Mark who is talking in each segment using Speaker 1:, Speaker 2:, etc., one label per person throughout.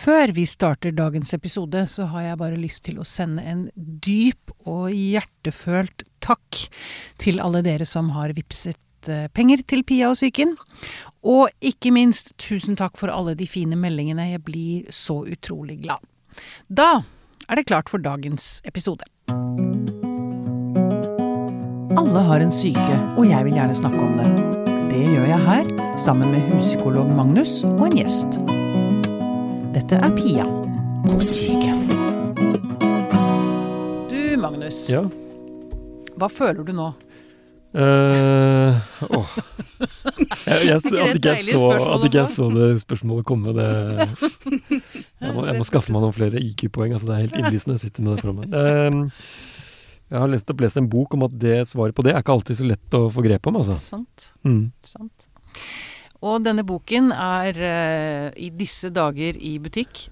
Speaker 1: Før vi starter dagens episode, så har jeg bare lyst til å sende en dyp og hjertefølt takk til alle dere som har vipset eh, penger til Pia og psyken. Og ikke minst tusen takk for alle de fine meldingene. Jeg blir så utrolig glad. Da er det klart for dagens episode. Alle har en syke, og jeg vil gjerne snakke om det. Det gjør jeg her, sammen med huspsykolog Magnus og en gjest. Dette er Pia på syke. Du, Magnus.
Speaker 2: Ja.
Speaker 1: Hva føler du nå?
Speaker 2: Uh, oh. Jeg, jeg, at, ikke jeg så, at ikke jeg så det spørsmålet komme, det Jeg må, jeg må skaffe meg noen flere IQ-poeng. Altså det er helt innlysende. Jeg sitter med det fra meg. Um, jeg har lest, opp, lest en bok om at det svaret på det er ikke alltid så lett å få grep om, altså.
Speaker 1: Sant.
Speaker 2: Mm.
Speaker 1: sant. Og denne boken er eh, i disse dager i butikk.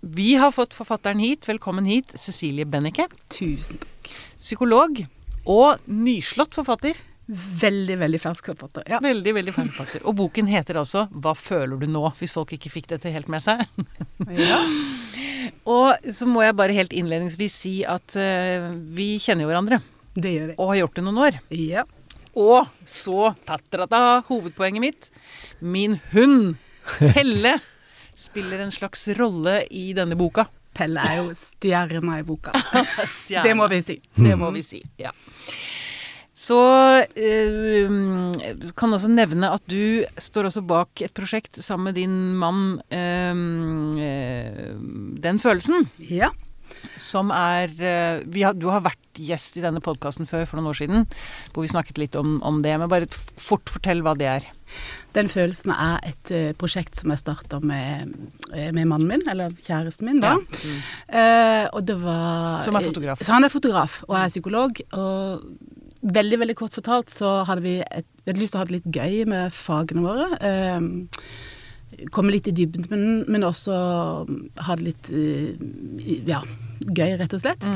Speaker 1: Vi har fått forfatteren hit. Velkommen hit, Cecilie Bennike.
Speaker 3: Tusen takk.
Speaker 1: Psykolog og nyslått forfatter.
Speaker 3: Veldig, veldig fersk forfatter. Ja.
Speaker 1: Veldig, veldig fersk forfatter. Og boken heter altså 'Hva føler du nå?' hvis folk ikke fikk dette helt med seg.
Speaker 3: ja.
Speaker 1: Og så må jeg bare helt innledningsvis si at uh, vi kjenner jo hverandre.
Speaker 3: Det gjør vi.
Speaker 1: Og har gjort det noen år.
Speaker 3: Ja.
Speaker 1: Og så tatrata, hovedpoenget mitt. Min hund, Pelle, spiller en slags rolle i denne boka.
Speaker 3: Pelle er jo stjerna i boka.
Speaker 1: stjerna.
Speaker 3: Det må vi si.
Speaker 1: Det må vi si, ja. Så eh, kan også nevne at du står også bak et prosjekt sammen med din mann, eh, eh, Den følelsen,
Speaker 3: Ja.
Speaker 1: Som er eh, vi har, Du har vært gjest i denne podkasten før, for noen år siden, hvor vi snakket litt om, om det. Men bare fort fortell hva det er.
Speaker 3: Den følelsen er et uh, prosjekt som jeg starta med, eh, med mannen min, eller kjæresten min, da. Eh, og det var
Speaker 1: Som er fotograf.
Speaker 3: Så han er fotograf, og jeg er psykolog. Og veldig, veldig kort fortalt så hadde vi, et, vi hadde lyst til å ha det litt gøy med fagene våre. Eh, komme litt i dybden, men, men også ha det litt eh, ja, gøy, rett og slett.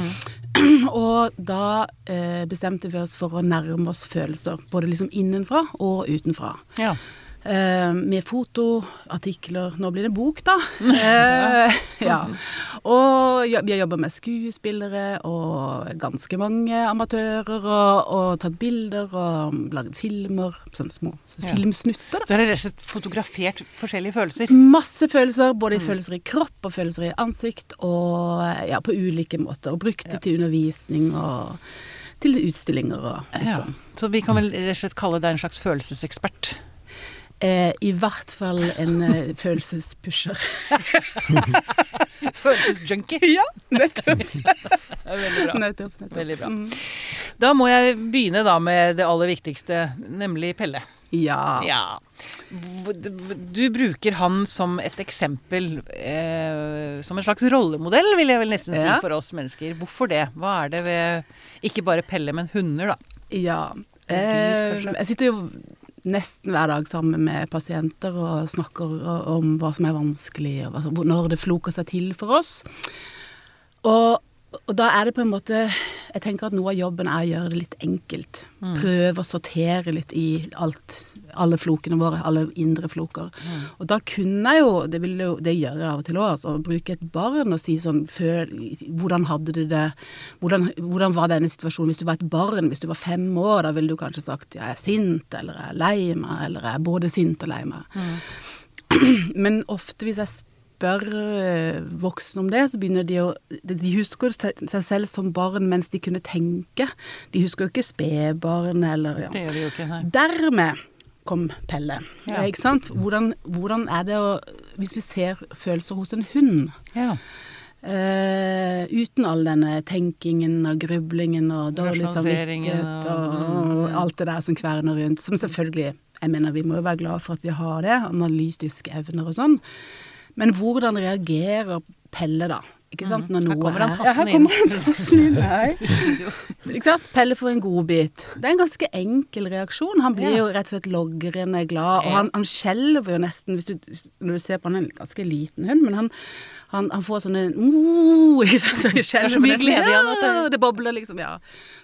Speaker 3: Og da eh, bestemte vi oss for å nærme oss følelser, både liksom innenfra og utenfra.
Speaker 1: Ja.
Speaker 3: Eh, med foto, artikler Nå blir det bok, da. Eh, ja. Og vi har jobba med skuespillere og ganske mange amatører, og, og tatt bilder og lagd filmer. Sånne små så filmsnutter, da.
Speaker 1: Så har dere rett og slett fotografert forskjellige følelser.
Speaker 3: Masse følelser, både følelser i kropp og følelser i ansikt, og ja, på ulike måter. Og brukt det til undervisning og til utstillinger og litt
Speaker 1: Ja.
Speaker 3: sånn.
Speaker 1: Så vi kan vel rett og slett kalle deg en slags følelsesekspert.
Speaker 3: Eh, I hvert fall en eh, følelsespusher.
Speaker 1: Følelsesjunkie.
Speaker 3: ja, nettopp.
Speaker 1: Veldig bra.
Speaker 3: nettopp, nettopp.
Speaker 1: Veldig bra.
Speaker 3: Mm.
Speaker 1: Da må jeg begynne da med det aller viktigste, nemlig Pelle.
Speaker 3: Ja.
Speaker 1: Ja. Du bruker han som et eksempel, eh, som en slags rollemodell, vil jeg vel nesten si
Speaker 3: Ja.
Speaker 1: for oss mennesker. Hvorfor det? Hva er det ved ikke bare Pelle, men hunder, da?
Speaker 3: Ja.
Speaker 1: Forbi,
Speaker 3: Eh, jeg sitter jo nesten hver dag sammen med pasienter og snakker om hva som er vanskelig, og når det floker seg til for oss. Og, og da er det på en måte Jeg tenker at noe av jobben er å gjøre det litt enkelt. Prøve å sortere litt i alt, alle flokene våre, alle indre floker. Og da kunne jeg jo, det, vil jo, det gjør jeg av og til òg, altså, bruke et barn og si sånn før, Hvordan hadde du det? Hvordan, hvordan var denne situasjonen hvis du var et barn? Hvis du var fem år, da ville du kanskje sagt jeg er sint, eller jeg er lei meg, eller jeg er både sint og lei meg. Men ofte hvis jeg spør eh, voksne om det, så begynner de å De husker seg seg selv som barn mens de kunne tenke. De husker jo ikke spedbarn eller ja.
Speaker 1: Det gjør de jo ikke. Nei.
Speaker 3: Dermed kom Pelle.
Speaker 1: Ja.
Speaker 3: Ikke sant? Hvordan, hvordan er det å Hvis vi ser følelser hos en hund
Speaker 1: Ja.
Speaker 3: Uh, uten all denne tenkingen og grublingen og dårlig samvittighet
Speaker 1: og-
Speaker 3: og,
Speaker 1: og,
Speaker 3: alt det der som kverner rundt, som selvfølgelig Jeg mener vi må jo være glad for at vi har det, analytiske evner og sånn. Men hvordan reagerer Pelle, da? Ikke sant? Når
Speaker 1: noe Her kommer han
Speaker 3: Ja, her
Speaker 1: inn.
Speaker 3: passende inn. Ikke sant? Pelle får en godbit. Det er en ganske enkel reaksjon. Han blir
Speaker 1: Ja.
Speaker 3: jo rett og slett logrende glad, og han, han skjelver jo nesten hvis du, Når du ser på han, er en ganske liten hund, men han, han, han får sånne uh, ikke sant? Det
Speaker 1: er så mye glede i han at det-
Speaker 3: det bobler liksom, ja.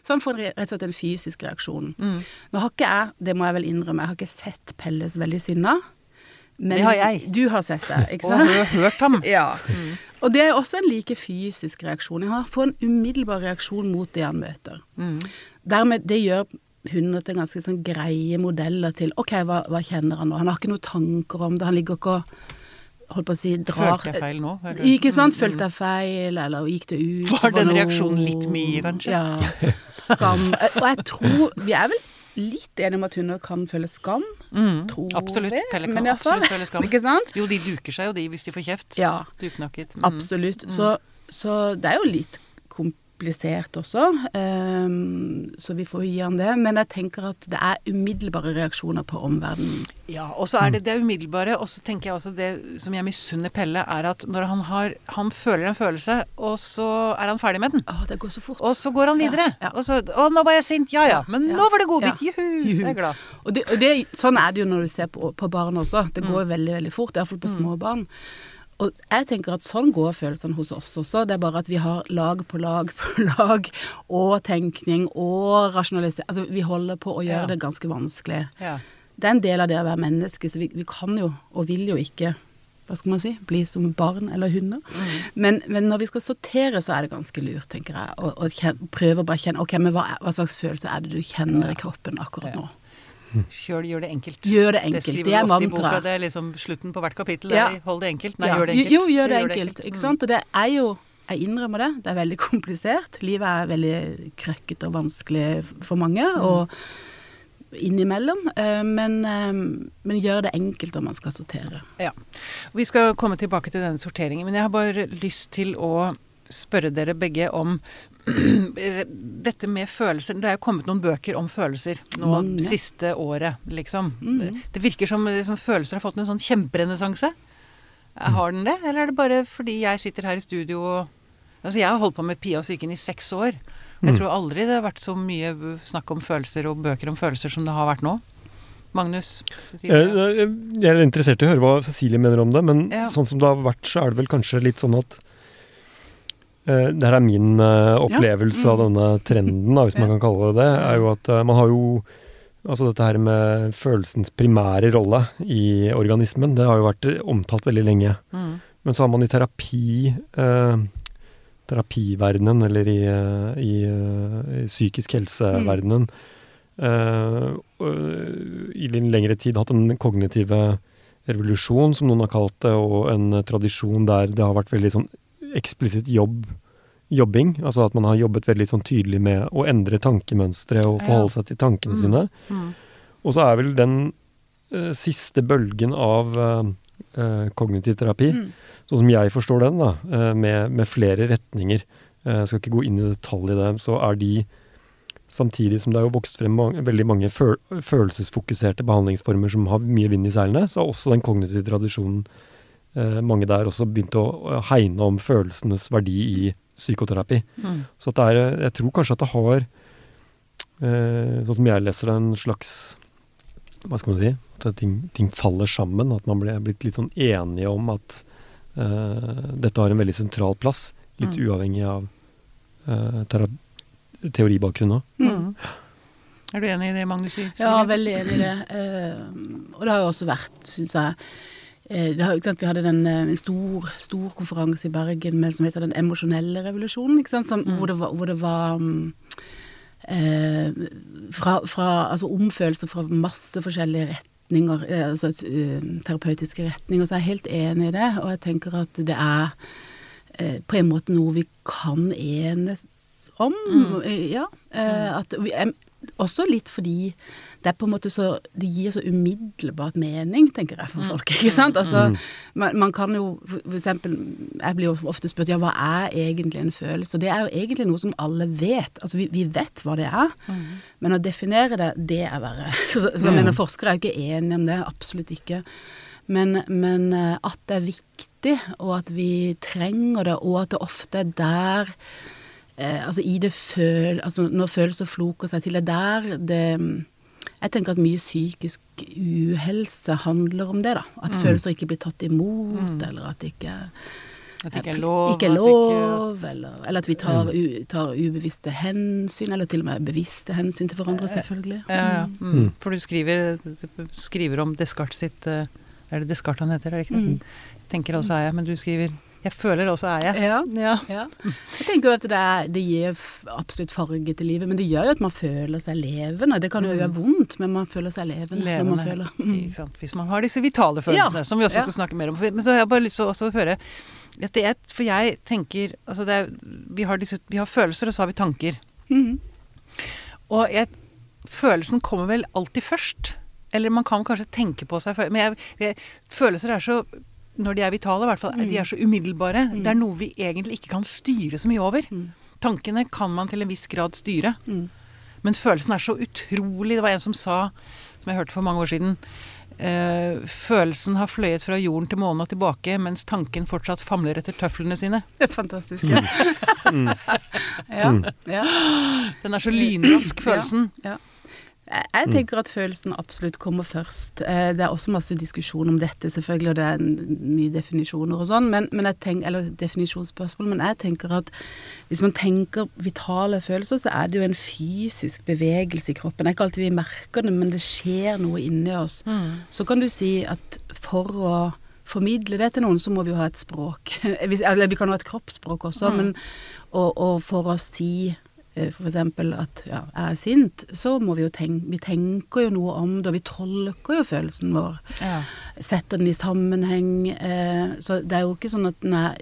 Speaker 3: Så han får rett og slett en fysisk reaksjon.
Speaker 1: Mm.
Speaker 3: Nå har ikke jeg, det må jeg vel innrømme, jeg har ikke sett Pelle så veldig sinna. Men
Speaker 1: Det har jeg.
Speaker 3: Du har sett det, ikke sant?
Speaker 1: Og hørt ham.
Speaker 3: Ja. Og det er også en like fysisk reaksjon. Han får en umiddelbar reaksjon mot det han møter.
Speaker 1: Mm.
Speaker 3: Dermed, det gjør hunder til ganske sånn greie modeller til OK, hva, hva kjenner han nå? Han har ikke noen tanker om det. Han ligger ikke og holdt på å si drar
Speaker 1: Følte jeg feil nå? eller?
Speaker 3: Ikke sant?
Speaker 1: Mm,
Speaker 3: Følte jeg feil, eller gikk det ut
Speaker 1: Var den reaksjonen litt mye, kanskje?
Speaker 3: Ja. Skam. Og jeg tror Vi er vel litt enig om at hunder kan føle skam,
Speaker 1: Mm,
Speaker 3: tror
Speaker 1: absolutt.
Speaker 3: vi.
Speaker 1: Pelle kan absolutt føle skam.
Speaker 3: Ikke sant?
Speaker 1: Jo, de duker seg jo, de, hvis de får kjeft.
Speaker 3: Ja.
Speaker 1: Duknakket. Mm.
Speaker 3: Absolutt. Så, så det er jo litt komplisert også, ehm, så vi får gi han det. Men jeg tenker at det er umiddelbare reaksjoner på omverdenen.
Speaker 1: Ja, og så er det det umiddelbare. Og så tenker jeg også det som jeg misunner Pelle, er at når han har Han føler en følelse, og så er han ferdig med den.
Speaker 3: Å, det går så fort.
Speaker 1: Og så går han videre.
Speaker 3: Ja, ja.
Speaker 1: Og så Å, nå var jeg sint. Ja ja. Men
Speaker 3: Ja,
Speaker 1: nå var det godbit.
Speaker 3: ja.
Speaker 1: Juhu.
Speaker 3: Juhu.
Speaker 1: Jeg er glad.
Speaker 3: Og, det, og det, sånn er det jo når du ser på, på barn også. Det
Speaker 1: Mm.
Speaker 3: går veldig, veldig fort, iallfall på små barn. Og jeg tenker at sånn går følelsene hos oss også. Det er bare at vi har lag på lag på lag, og tenkning og rasjonalisering. Altså vi holder på å gjøre
Speaker 1: Ja.
Speaker 3: det ganske vanskelig.
Speaker 1: Ja.
Speaker 3: Det er en del av det å være menneske, så vi, vi kan jo, og vil jo ikke hva skal man si, bli som barn eller hunder.
Speaker 1: Mm.
Speaker 3: Men, men når vi skal sortere, så er det ganske lurt, tenker jeg. å prøve å bare kjenne Ok, men hva, hva slags følelse er det du kjenner i kroppen akkurat nå?
Speaker 1: Kjør, gjør det enkelt.
Speaker 3: Gjør det
Speaker 1: Det
Speaker 3: enkelt.
Speaker 1: skriver
Speaker 3: Det er
Speaker 1: ofte i boka. Det er liksom slutten på hvert kapittel.
Speaker 3: Ja.
Speaker 1: Det Hold det enkelt. Nei,
Speaker 3: Ja.
Speaker 1: gjør det enkelt.
Speaker 3: Jo, gjør det
Speaker 1: gjør
Speaker 3: enkelt. Ikke
Speaker 1: Mm.
Speaker 3: sant? Og det er jo Jeg innrømmer det. Det er veldig komplisert. Livet er veldig krøkkete og vanskelig for mange.
Speaker 1: Mm.
Speaker 3: Og innimellom. eh, Men, eh, men gjør det enkelt om man skal sortere.
Speaker 1: Ja. Vi skal komme tilbake til denne sorteringen, men jeg har bare lyst til å spørre dere begge om dette med følelser. Det er jo kommet noen bøker om følelser nå
Speaker 3: Mange.
Speaker 1: siste året, liksom.
Speaker 3: Mm.
Speaker 1: Det virker som liksom, følelser har fått en sånn kjemperenessanse. Har den det, eller er det bare fordi jeg sitter her i studio og Altså, jeg har holdt på med Pia og psyken i seks år. Jeg
Speaker 2: Mm.
Speaker 1: tror aldri det har vært så mye snakk om følelser og bøker om følelser som det har vært nå. Magnus? Cecilie?
Speaker 2: Jeg, jeg er interessert i å høre hva Cecilie mener om det, men
Speaker 1: Ja.
Speaker 2: sånn som det har vært, så er det vel kanskje litt sånn at eh, det her er min uh, opplevelse
Speaker 3: Ja.
Speaker 2: av denne trenden, da, hvis man kan kalle det det, er jo at uh, man har jo Altså dette her med følelsens primære rolle i organismen, det har jo vært omtalt veldig lenge.
Speaker 1: Mm.
Speaker 2: Men så har man i terapi terapiverdenen, eller i, i, i psykisk helseverdenen, og i en lengre tid hatt en kognitive revolusjon, som noen har kalt det, og en tradisjon der det har vært veldig sånn eksplisitt jobb, jobbing. Altså at man har jobbet veldig sånn tydelig med å endre tankemønstre og forholde seg til tankene
Speaker 1: Mm.
Speaker 2: sine.
Speaker 1: Mm.
Speaker 2: Og så er vel den uh, siste bølgen av uh, uh, kognitiv terapi,
Speaker 3: Mm.
Speaker 2: sånn som jeg forstår den, da, med, med flere retninger, jeg skal ikke gå inn i detalj i det, så er de Samtidig som det har vokst frem mange, veldig mange føl følelsesfokuserte behandlingsformer som har mye vind i seilene, så har også den kognitive tradisjonen mange der også begynte å hegne om følelsenes verdi i psykoterapi.
Speaker 1: Mm.
Speaker 2: Så at det er, jeg tror kanskje at det har, eh, sånn som jeg leser det, en slags Hva skal man si? At ting, ting faller sammen. At man er blitt litt sånn enige om at eh, dette har en veldig sentral plass. Litt
Speaker 1: Mm.
Speaker 2: uavhengig av uh, teoribakgrunn òg.
Speaker 1: Mm. Er du enig i det, Magnus? sier?
Speaker 3: Ja, veldig enig i det. Uh, og det har jo også vært, syns jeg eh, ikke sant, Vi hadde den, eh, en stor, stor konferanse i Bergen med, som heter Den emosjonelle revolusjonen. Sant? Som,
Speaker 1: Mm.
Speaker 3: hvor, det var, hvor det var mm, eh, fra, fra altså omfølelser fra masse forskjellige retninger, eh, altså uh, terapeutiske retninger. Så jeg er helt enig i det. Og jeg tenker at det er eh, på en måte noe vi kan enes om.
Speaker 1: Mm.
Speaker 3: Ja. Eh, at vi, em, også litt fordi det er på en måte så Det gir så umiddelbart mening, tenker jeg, for
Speaker 1: Mm.
Speaker 3: folk. ikke sant? Altså,
Speaker 2: Mm.
Speaker 3: man, man kan jo for for Jeg blir jo ofte spurt ja, hva er egentlig en følelse? Og det er jo egentlig noe som alle vet. Altså vi, vi vet hva det er,
Speaker 1: Mm.
Speaker 3: men å definere det, det er verre. Så, så jeg mener, forskere er jo ikke enige om det, absolutt ikke. Men, men eh, at det er viktig, og at vi trenger det, og at det ofte er der eh, Altså i det føl... Altså når følelser floker seg til, det er der det Jeg tenker at mye psykisk uhelse handler om det, da. At
Speaker 1: Mm.
Speaker 3: følelser ikke blir tatt imot,
Speaker 1: Mm.
Speaker 3: eller at det ikke
Speaker 1: At det ikke er lov.
Speaker 3: ikke er
Speaker 1: at
Speaker 3: lov,
Speaker 1: ikke-
Speaker 3: eller, eller at vi tar, u, tar ubevisste hensyn, eller til og med bevisste hensyn til hverandre, selvfølgelig.
Speaker 1: Ja, ja.
Speaker 3: Mm.
Speaker 1: Mm.
Speaker 2: Mm.
Speaker 1: For du skriver, skriver om Descartes sitt eh, Er det Descartes han heter, er det ikke det?
Speaker 3: Mm.
Speaker 1: Tenker også er jeg, men du skriver Jeg føler også er jeg.
Speaker 3: Ja.
Speaker 1: Ja.
Speaker 3: Ja. Jeg tenker jo at det, er, det gir absolutt farge til livet, men det gjør jo at man føler seg levende. Det kan jo gjøre vondt, men man føler seg levende. Når man føler. Mm.
Speaker 1: Hvis man har disse vitale følelsene,
Speaker 3: Ja.
Speaker 1: som vi også skal snakke mer om. Men så har jeg bare lyst til å høre at det er, For jeg tenker altså det er, vi, har disse, vi har følelser, og så har vi tanker.
Speaker 3: Mm.
Speaker 1: Og jeg, følelsen kommer vel alltid først. Eller man kan kanskje tenke på seg. Men jeg, jeg, følelser er så Når de er vitale, i hvert fall. De er så umiddelbare. Det er noe vi egentlig ikke kan styre så mye over.
Speaker 3: Mm.
Speaker 1: Tankene kan man til en viss grad styre.
Speaker 3: Mm.
Speaker 1: Men følelsen er så utrolig Det var en som sa, som jeg hørte for mange år siden eh, Følelsen har fløyet fra jorden til månen og tilbake, mens tanken fortsatt famler etter tøflene sine.
Speaker 3: Det er fantastisk. Ja. ja. ja.
Speaker 1: Den er så lynrask, følelsen.
Speaker 3: Ja. Jeg jeg tenker at følelsen absolutt kommer først. Eh, Det er også masse diskusjon om dette, selvfølgelig, og det er mye definisjoner og sånn, men, men jeg tenker, eller definisjonsspørsmål, men jeg tenker at hvis man tenker vitale følelser, så er det jo en fysisk bevegelse i kroppen. Det er ikke alltid vi merker det, men det skjer noe inni oss. Så kan du si at for å formidle det til noen, så må vi jo ha et språk. Eller vi kan ha et kroppsspråk også, men og, og for å si eh, eksempel at ja, jeg er sint, så må vi jo tenke Vi tenker jo noe om det, og vi tolker jo følelsen vår.
Speaker 1: Ja.
Speaker 3: Setter den i sammenheng. Eh, så det er jo ikke sånn at den er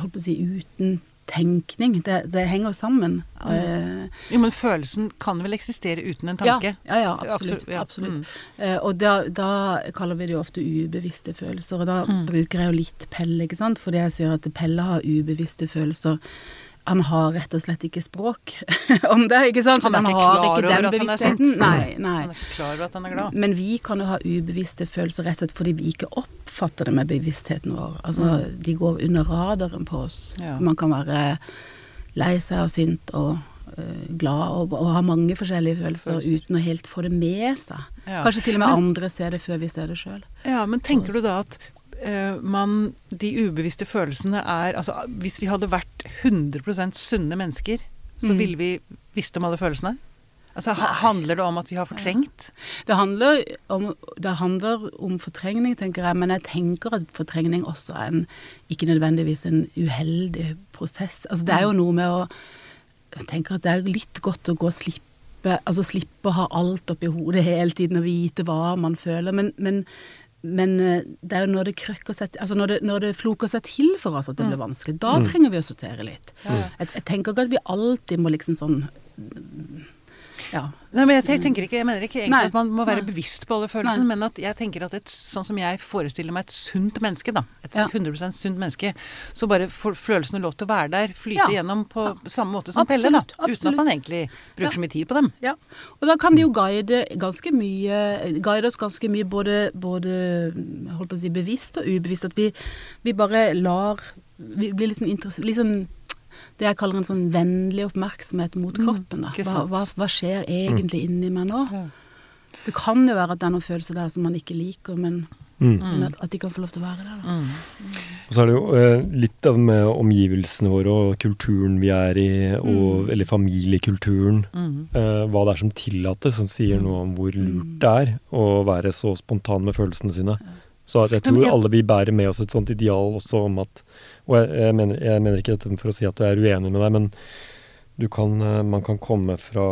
Speaker 3: holdt på å si, uten tenkning. Det, det henger jo sammen. Eh,
Speaker 1: Jo, men følelsen kan vel eksistere uten en tanke?
Speaker 3: ja, ja, ja, absolutt.
Speaker 1: Absolutt, ja.
Speaker 3: absolutt.
Speaker 1: Mm.
Speaker 3: Eh, og da, da kaller vi det jo ofte ubevisste følelser, og da
Speaker 1: Mm.
Speaker 3: bruker jeg jo litt Pelle, ikke sant, fordi jeg sier at Pelle har ubevisste følelser. Han har rett og slett ikke språk om det, ikke sant?
Speaker 1: Han er ikke
Speaker 3: har
Speaker 1: klar over at han er sint.
Speaker 3: Nei, nei.
Speaker 1: Han er ikke klar over at han er glad.
Speaker 3: Men vi kan jo ha ubevisste følelser rett og slett fordi vi ikke oppfatter det med bevisstheten vår. Altså, de går under radaren på oss.
Speaker 1: Mm. Ja.
Speaker 3: Man kan være lei seg og sint og uh, glad og, og ha mange forskjellige følelser,
Speaker 1: Følelser.
Speaker 3: uten å helt få det med seg.
Speaker 1: Ja.
Speaker 3: Kanskje til og med
Speaker 1: Men-
Speaker 3: andre ser det før vi ser det sjøl.
Speaker 1: Ja, men tenker du da at man De ubevisste følelsene er Altså, hvis vi hadde vært 100 sunne mennesker, så
Speaker 3: Mm.
Speaker 1: ville vi visst om alle følelsene? Altså, ha, handler det om at vi har fortrengt?
Speaker 3: Det handler, om, det handler om fortrengning, tenker jeg, men jeg tenker at fortrengning også er en, ikke nødvendigvis en uheldig prosess. Altså, det er jo noe med å Jeg tenker at det er litt godt å gå og slippe Altså slippe å ha alt oppi hodet hele tiden og vite hva man føler, men, men men eh, det er jo når det seg Altså når det, når det floker seg til for oss at det blir vanskelig, da trenger vi å sortere litt. Jeg, jeg tenker ikke at vi alltid må liksom sånn Ja.
Speaker 1: Nei, men jeg jeg, tenker ikke, jeg mener ikke egentlig
Speaker 3: Nei.
Speaker 1: at man må være
Speaker 3: Nei.
Speaker 1: bevisst på alle følelsene, men at jeg tenker at et, sånn som jeg forestiller meg et sunt menneske, da, et
Speaker 3: Ja.
Speaker 1: 100 sunt menneske, så bare får følelsene lov til å være der, flyte
Speaker 3: Ja.
Speaker 1: gjennom på samme måte som Pelle, da,
Speaker 3: Absolutt,
Speaker 1: uten at man egentlig bruker
Speaker 3: Ja.
Speaker 1: så mye tid på dem.
Speaker 3: Ja, og da kan de jo guide ganske mye Guide oss ganske mye både, både holdt på å si bevisst og ubevisst. At vi, vi bare lar Vi blir litt sånn Litt sånn det jeg kaller en sånn vennlig oppmerksomhet mot kroppen. Da. Hva, hva, hva skjer egentlig inni meg nå? Det kan jo være at det er noen følelser der som man ikke liker, men,
Speaker 2: Mm.
Speaker 3: men at, at de kan få lov til å være der. Da.
Speaker 2: Og så er det jo eh, litt av med omgivelsene våre og kulturen vi er i, og, eller familiekulturen.
Speaker 1: Mm.
Speaker 2: eh, hva det er som tillates, som sier noe om hvor lurt det er å være så spontan med følelsene sine. Så jeg tror
Speaker 1: jeg-
Speaker 2: alle vi bærer med oss et sånt ideal også om at Og jeg, jeg, mener, jeg mener ikke dette for å si at du er uenig med deg, men du kan, eh, man kan komme fra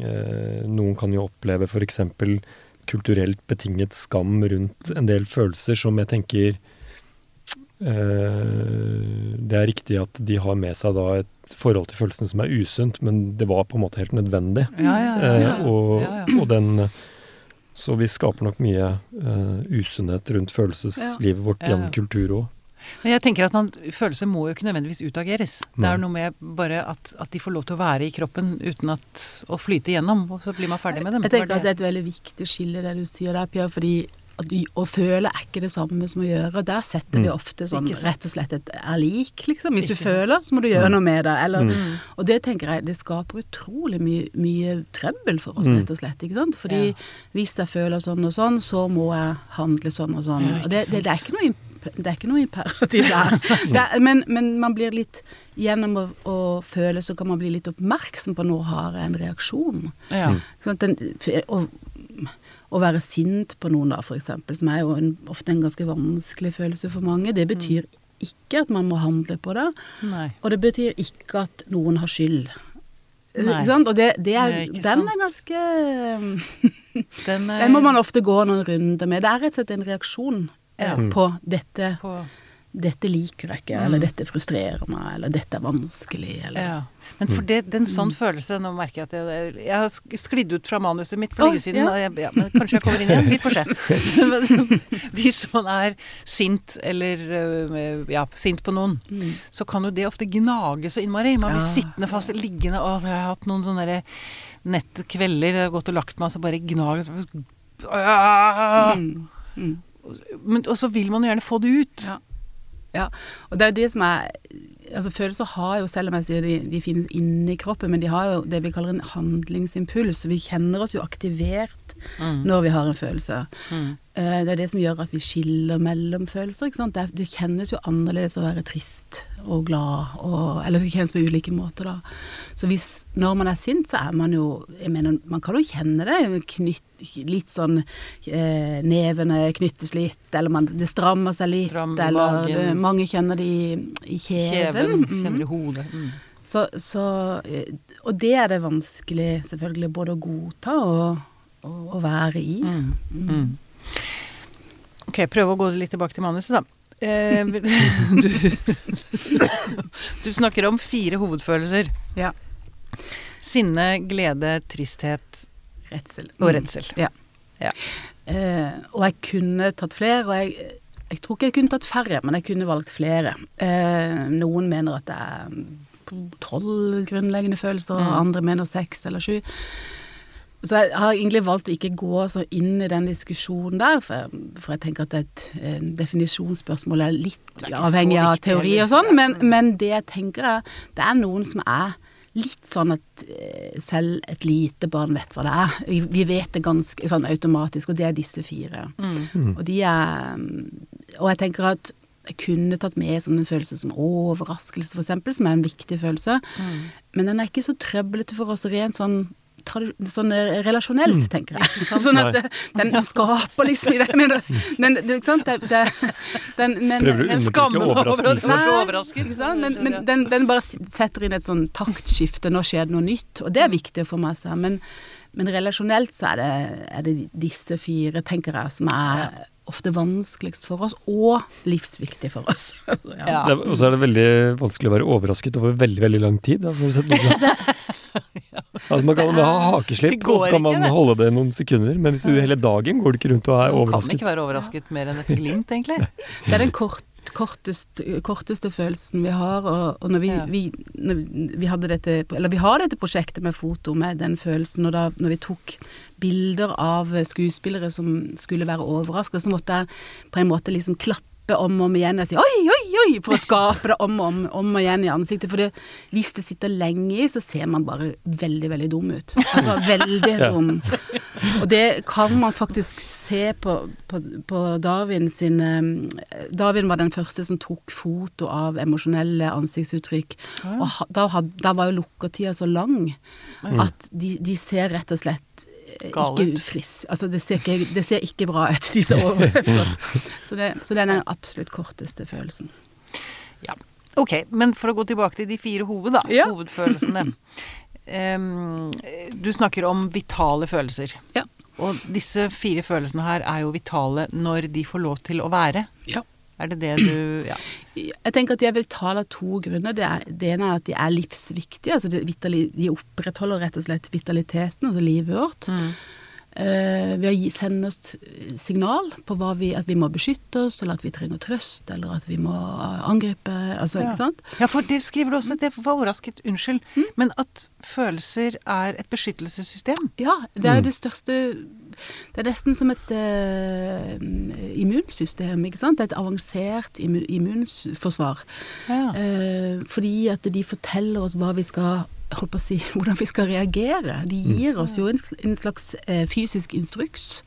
Speaker 2: eh, Noen kan jo oppleve f.eks. kulturelt betinget skam rundt en del følelser som jeg tenker eh, Det er riktig at de har med seg da et forhold til følelsene som er usunt, men det var på en måte helt nødvendig.
Speaker 1: Ja, ja, ja.
Speaker 2: Og, og den Så vi skaper nok mye uh, usunnhet rundt følelseslivet vårt
Speaker 1: gjennom ja.
Speaker 2: kultur òg.
Speaker 1: Men jeg tenker at man, følelser må jo ikke nødvendigvis utageres. Det er noe med bare at, at de får lov til å være i kroppen uten at, å flyte gjennom, og så blir man ferdig med dem.
Speaker 3: Jeg tenker
Speaker 1: det?
Speaker 3: at det er et veldig viktig skille det du sier der, Pia, fordi å føle er ikke det samme som å gjøre. Der setter vi
Speaker 2: Mm.
Speaker 3: ofte sånn
Speaker 1: Ikke
Speaker 3: rett og slett et er lik, liksom. Hvis du
Speaker 1: Ikke
Speaker 3: føler, så må du gjøre
Speaker 2: Mm.
Speaker 3: noe med det. Eller,
Speaker 2: Mm.
Speaker 3: Og det tenker jeg, det skaper utrolig mye, mye trøbbel for oss,
Speaker 2: Mm.
Speaker 3: rett og slett. ikke sant? Fordi
Speaker 1: Ja.
Speaker 3: hvis jeg føler sånn og sånn, så må jeg handle sånn og sånn.
Speaker 1: Ja,
Speaker 3: og det, det, det, er ikke noe det er ikke noe imperativ der. Det er, men, men man blir litt Gjennom å, å føle, så kan man bli litt oppmerksom på når har jeg en reaksjon.
Speaker 1: Ja.
Speaker 2: Mm.
Speaker 3: Sånn at den, og, å være sint på noen, da, eksempel, som er jo en, ofte en ganske vanskelig følelse for mange, det betyr ikke at man må handle på det.
Speaker 1: Nei.
Speaker 3: Og det betyr ikke at noen har skyld.
Speaker 1: Nei.
Speaker 3: Ikke sant? Og det, det er,
Speaker 1: ikke
Speaker 3: den
Speaker 1: sant.
Speaker 3: er ganske
Speaker 1: Den, er-
Speaker 3: Den må man ofte gå noen runder med. Det er rett og slett en reaksjon
Speaker 1: Ja.
Speaker 3: eh, på dette,
Speaker 1: på,
Speaker 3: dette liker jeg ikke, eller dette frustrerer meg, eller dette er vanskelig, eller
Speaker 1: ja. Men for det, den sånn mm. følelse Nå merker jeg at jeg, jeg har sk- sklidd ut fra manuset mitt for lenge oh, siden.
Speaker 3: ja.
Speaker 1: Jeg, ja, men kanskje jeg kommer inn igjen. Vi får se. Hvis man er sint eller øh, ja, sint på noen, så kan jo det ofte gnage så innmari. Man blir sittende fast liggende. Å, jeg har hatt noen sånne nettkvelder. Jeg har gått og lagt meg, og så bare gnager!
Speaker 3: Mm. Mm.
Speaker 1: Men, Og så vil man jo gjerne få det ut.
Speaker 3: Ja. Ja, og det er det som er Altså Følelser har jo, selv om jeg sier de, de finnes inni kroppen, men de har jo det vi kaller en handlingsimpuls. Vi kjenner oss jo aktivert
Speaker 1: Mm.
Speaker 3: når vi har en følelse.
Speaker 1: Mm.
Speaker 3: Eh, Det er det som gjør at vi skiller mellom følelser. ikke? Det, det kjennes jo annerledes å være trist og glad, og, eller det kjennes på ulike måter, da. Så hvis, når man er sint, så er man jo Jeg mener, man kan jo kjenne det. Knytt, litt sånn eh, Nevene knyttes litt, eller man, det strammer seg litt,
Speaker 1: Stram
Speaker 3: eller det, mange kjenner det i, i kjeven.
Speaker 1: Kjeven
Speaker 3: Mhm.
Speaker 1: kjenner i hodet. Mm.
Speaker 3: Så, så, eh, og det er det vanskelig selvfølgelig både å godta og, og, og være i.
Speaker 1: Mm. Mm. Ok, prøve å gå litt tilbake til manuset, da. Eh, du, du snakker om fire hovedfølelser.
Speaker 3: Ja.
Speaker 1: Sinne, glede, tristhet
Speaker 3: Redsel.
Speaker 1: og redsel.
Speaker 3: Ja.
Speaker 1: Ja.
Speaker 3: Eh, og jeg kunne tatt flere, og jeg, jeg tror ikke jeg kunne tatt færre, men jeg kunne valgt flere. Eh, noen mener at det er tolv grunnleggende følelser,
Speaker 1: Mm.
Speaker 3: andre mener seks eller sju. Så jeg har egentlig valgt å ikke gå så inn i den diskusjonen der, for, for jeg tenker at et eh, definisjonsspørsmål er litt
Speaker 1: er
Speaker 3: avhengig av teori og sånn, men, men det jeg tenker er Det er noen som er litt sånn at eh, selv et lite barn vet hva det er. Vi, vi vet det ganske sånn automatisk, og det er disse fire.
Speaker 1: Mm.
Speaker 3: Og de er Og jeg tenker at jeg kunne tatt med sånn en følelse som overraskelse, eksempel, som er en viktig følelse.
Speaker 1: Mm.
Speaker 3: Men den er ikke så trøblete for oss rent sånn Sånn eh, relasjonelt,
Speaker 1: Mm.
Speaker 3: tenker jeg. sånn at den skaper liksom i den, Men, du det, ikke sant? Det, det, den, men,
Speaker 2: Prøver du å undertrykke
Speaker 1: skammer meg over at du
Speaker 2: overraskelse?
Speaker 3: Nei,
Speaker 1: overrasket.
Speaker 3: ikke sant? Men, men den, den bare setter inn et sånn taktskifte. Nå skjer det noe nytt. Og det er viktig å få med seg. Men, men relasjonelt så er det, er det disse fire, tenker jeg, som er ofte vanskeligst for oss, og livsviktig for oss. ja.
Speaker 1: Ja.
Speaker 2: Er- Og så er det veldig vanskelig å være overrasket over veldig veldig lang tid. Altså, har du sett noe? altså, man kan ha hakeslipp, og så kan man
Speaker 1: det.
Speaker 2: holde det noen sekunder. Men hvis du hele dagen går du ikke rundt og er overrasket.
Speaker 1: Man kan ikke være overrasket mer enn et glimt, egentlig.
Speaker 3: Det er den kort, korteste, korteste følelsen vi har. Og, og når, vi,
Speaker 1: Ja.
Speaker 3: vi, når vi hadde dette Eller vi har dette prosjektet med foto med den følelsen, og da når vi tok bilder av skuespillere som skulle være overraska, så måtte jeg på en måte liksom klappe om og om igjen og si oi, oi, oi, for å skape det om og om, om og igjen i ansiktet. For det, hvis det sitter lenge i, så ser man bare veldig, veldig dum ut. Altså veldig dum. Og det kan man faktisk se på, på, på Darwin sin eh, Darwin var den første som tok foto av emosjonelle ansiktsuttrykk. Og da, da var jo lukkertida så lang at de, de ser rett og slett ikke ufriss, Altså det ser ikke, det ser ikke bra ut, disse overlevelsene. Så, det, så det er den absolutt korteste følelsen.
Speaker 1: Ja. Ok, men for å gå tilbake til de fire hoved, da.
Speaker 3: Ja.
Speaker 1: Hovedfølelsene. Um, du snakker om vitale følelser.
Speaker 3: Ja.
Speaker 1: Og disse fire følelsene her er jo vitale når de får lov til å være.
Speaker 3: Ja.
Speaker 1: Er det det du Ja.
Speaker 3: Jeg tenker at de er vitale av to grunner. Det, er, det ene er at de er livsviktige. altså det, De opprettholder rett og slett vitaliteten, altså livet vårt. Eh, ved å gi, sende oss signal på hva vi, at vi må beskytte oss, eller at vi trenger trøst, eller at vi må angripe altså,
Speaker 1: Ja.
Speaker 3: ikke sant?
Speaker 1: Ja, for det skriver du også, det var overrasket, unnskyld, men at følelser er et beskyttelsessystem.
Speaker 3: Ja, det er jo det største Det er nesten som et uh, immunsystem, ikke sant? Det er et avansert immu, immunforsvar.
Speaker 1: Ja.
Speaker 3: Uh, fordi at de forteller oss hva vi skal holdt på å si, hvordan vi skal reagere. De gir oss jo en, en slags uh, fysisk instruks.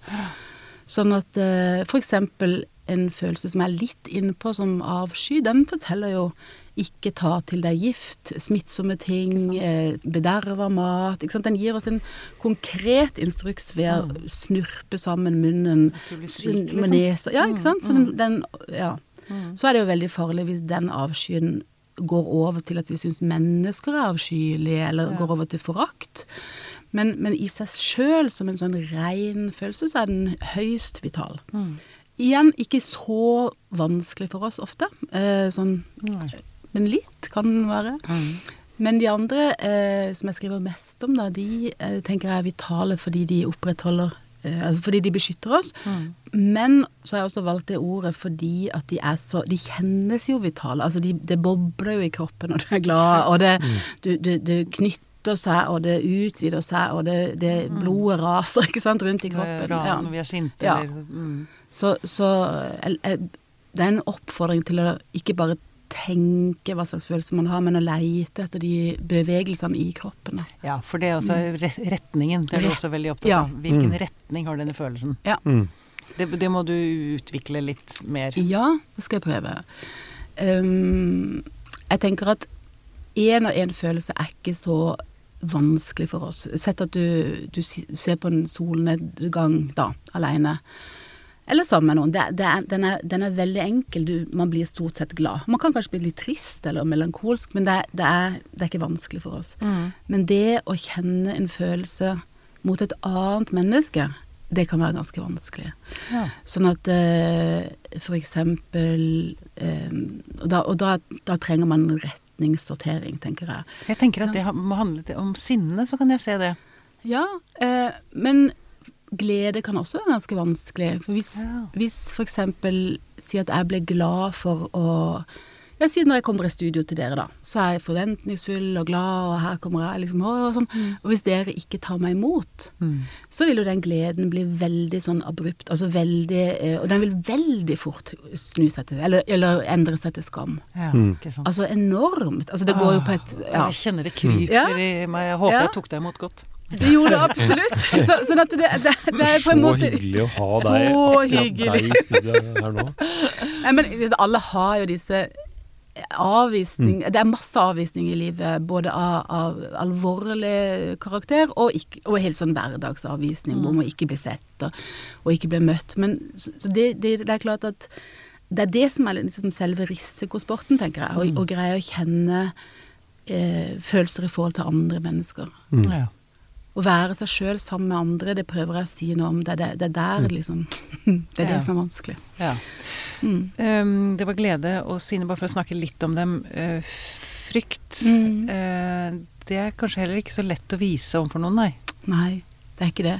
Speaker 3: Sånn at eh, eksempel en følelse som er litt innpå som avsky, den forteller jo ikke ta til deg gift, smittsomme ting, eh, bederva mat. Den gir oss en konkret instruks ved å snurpe sammen munnen
Speaker 1: syk,
Speaker 3: med
Speaker 1: liksom.
Speaker 3: nesa. Ja, ikke sant. Så den, den ja. Så er det jo veldig farlig hvis den avskyen går over til at vi syns mennesker er avskyelige, eller går over til forakt. Men, men i seg sjøl, som en sånn ren følelse, så er den høyst vital. Igjen ikke så vanskelig for oss ofte. Eh, sånn, men litt kan den være. Men de andre eh, som jeg skriver mest om, da, de eh, tenker jeg er vitale fordi de opprettholder eh, Altså fordi de beskytter oss. Men så har jeg også valgt det ordet fordi at de er så De kjennes jo vitale. Altså de, det bobler jo i kroppen når du er glad, og det, du, du, du knytter seg, og det utvider seg, og det, det blodet raser ikke sant, rundt i kroppen.
Speaker 1: Ran
Speaker 3: Ja.
Speaker 1: når vi er sinte,
Speaker 3: Ja.
Speaker 1: eller mm.
Speaker 3: Så, så jeg, jeg, det er en oppfordring til å ikke bare tenke hva slags følelser man har, men å leite etter de bevegelsene i kroppen.
Speaker 1: Ja, for det er også re- retningen. Det er du også veldig opptatt
Speaker 3: ja.
Speaker 1: av. Hvilken retning har denne følelsen?
Speaker 3: Ja.
Speaker 2: Mm.
Speaker 1: Det, det må du utvikle litt mer.
Speaker 3: Ja, det skal jeg prøve. Um, jeg tenker at én og én følelse er ikke så vanskelig for oss. Sett at du, du ser på en solnedgang da, alene. Eller sammen med noen. Det, det er, den, er, den er veldig enkel. Du, man blir stort sett glad. Man kan kanskje bli litt trist eller melankolsk, men det, det, er, det er ikke vanskelig for oss. Men det å kjenne en følelse mot et annet menneske, det kan være ganske vanskelig.
Speaker 1: Ja.
Speaker 3: Sånn at uh, for eksempel um, Og, da, og da, da trenger man retningssortering, tenker jeg.
Speaker 1: Jeg tenker at det må handle om sinne, så kan jeg se det.
Speaker 3: Ja, uh, men glede kan også være ganske vanskelig. For hvis,
Speaker 1: Ja.
Speaker 3: hvis for eksempel si at jeg ble glad for å jeg sier når jeg kommer i studio til dere, da, så er jeg forventningsfull og glad, og her kommer jeg, liksom, og sånn. Og hvis dere ikke tar meg imot, så vil jo den gleden bli veldig sånn abrupt, altså veldig eh, Og den vil veldig fort snu seg til, eller, eller endre seg til skam.
Speaker 1: Ja,
Speaker 2: Mm.
Speaker 1: ikke sant.
Speaker 3: Altså enormt. Altså det går jo på et Ja.
Speaker 1: Jeg kjenner det kryper
Speaker 3: Ja.
Speaker 1: i meg. Jeg håper
Speaker 3: Ja.
Speaker 1: jeg tok deg imot godt.
Speaker 3: Det gjorde det absolutt. Så, sånn at det, det, det er på en
Speaker 2: Så
Speaker 3: måte
Speaker 2: hyggelig å ha deg, Så
Speaker 3: hyggelig.
Speaker 2: deg i studio her nå.
Speaker 3: Nei, men alle har jo disse avvisning Det er masse avvisning i livet, både av, av alvorlig karakter og, ikke, og helt sånn hverdagsavvisning, hvor man ikke blir sett og, og ikke blir møtt. Men så, så det, det, det er klart at det er det som er liksom selve risikosporten, tenker jeg. Å mm. greie å kjenne eh, følelser i forhold til andre mennesker.
Speaker 2: Mm.
Speaker 1: Ja.
Speaker 3: Å være seg sjøl sammen med andre, det prøver jeg å si noe om. Det er, det, det er der liksom Det er det
Speaker 1: Ja.
Speaker 3: som er vanskelig.
Speaker 1: Ja.
Speaker 3: Mm.
Speaker 1: Um, det var glede og Sine, bare for å snakke litt om dem. Uh, frykt.
Speaker 3: Mm.
Speaker 1: Uh, det er kanskje heller ikke så lett å vise overfor noen, nei.
Speaker 3: Nei, det er ikke det.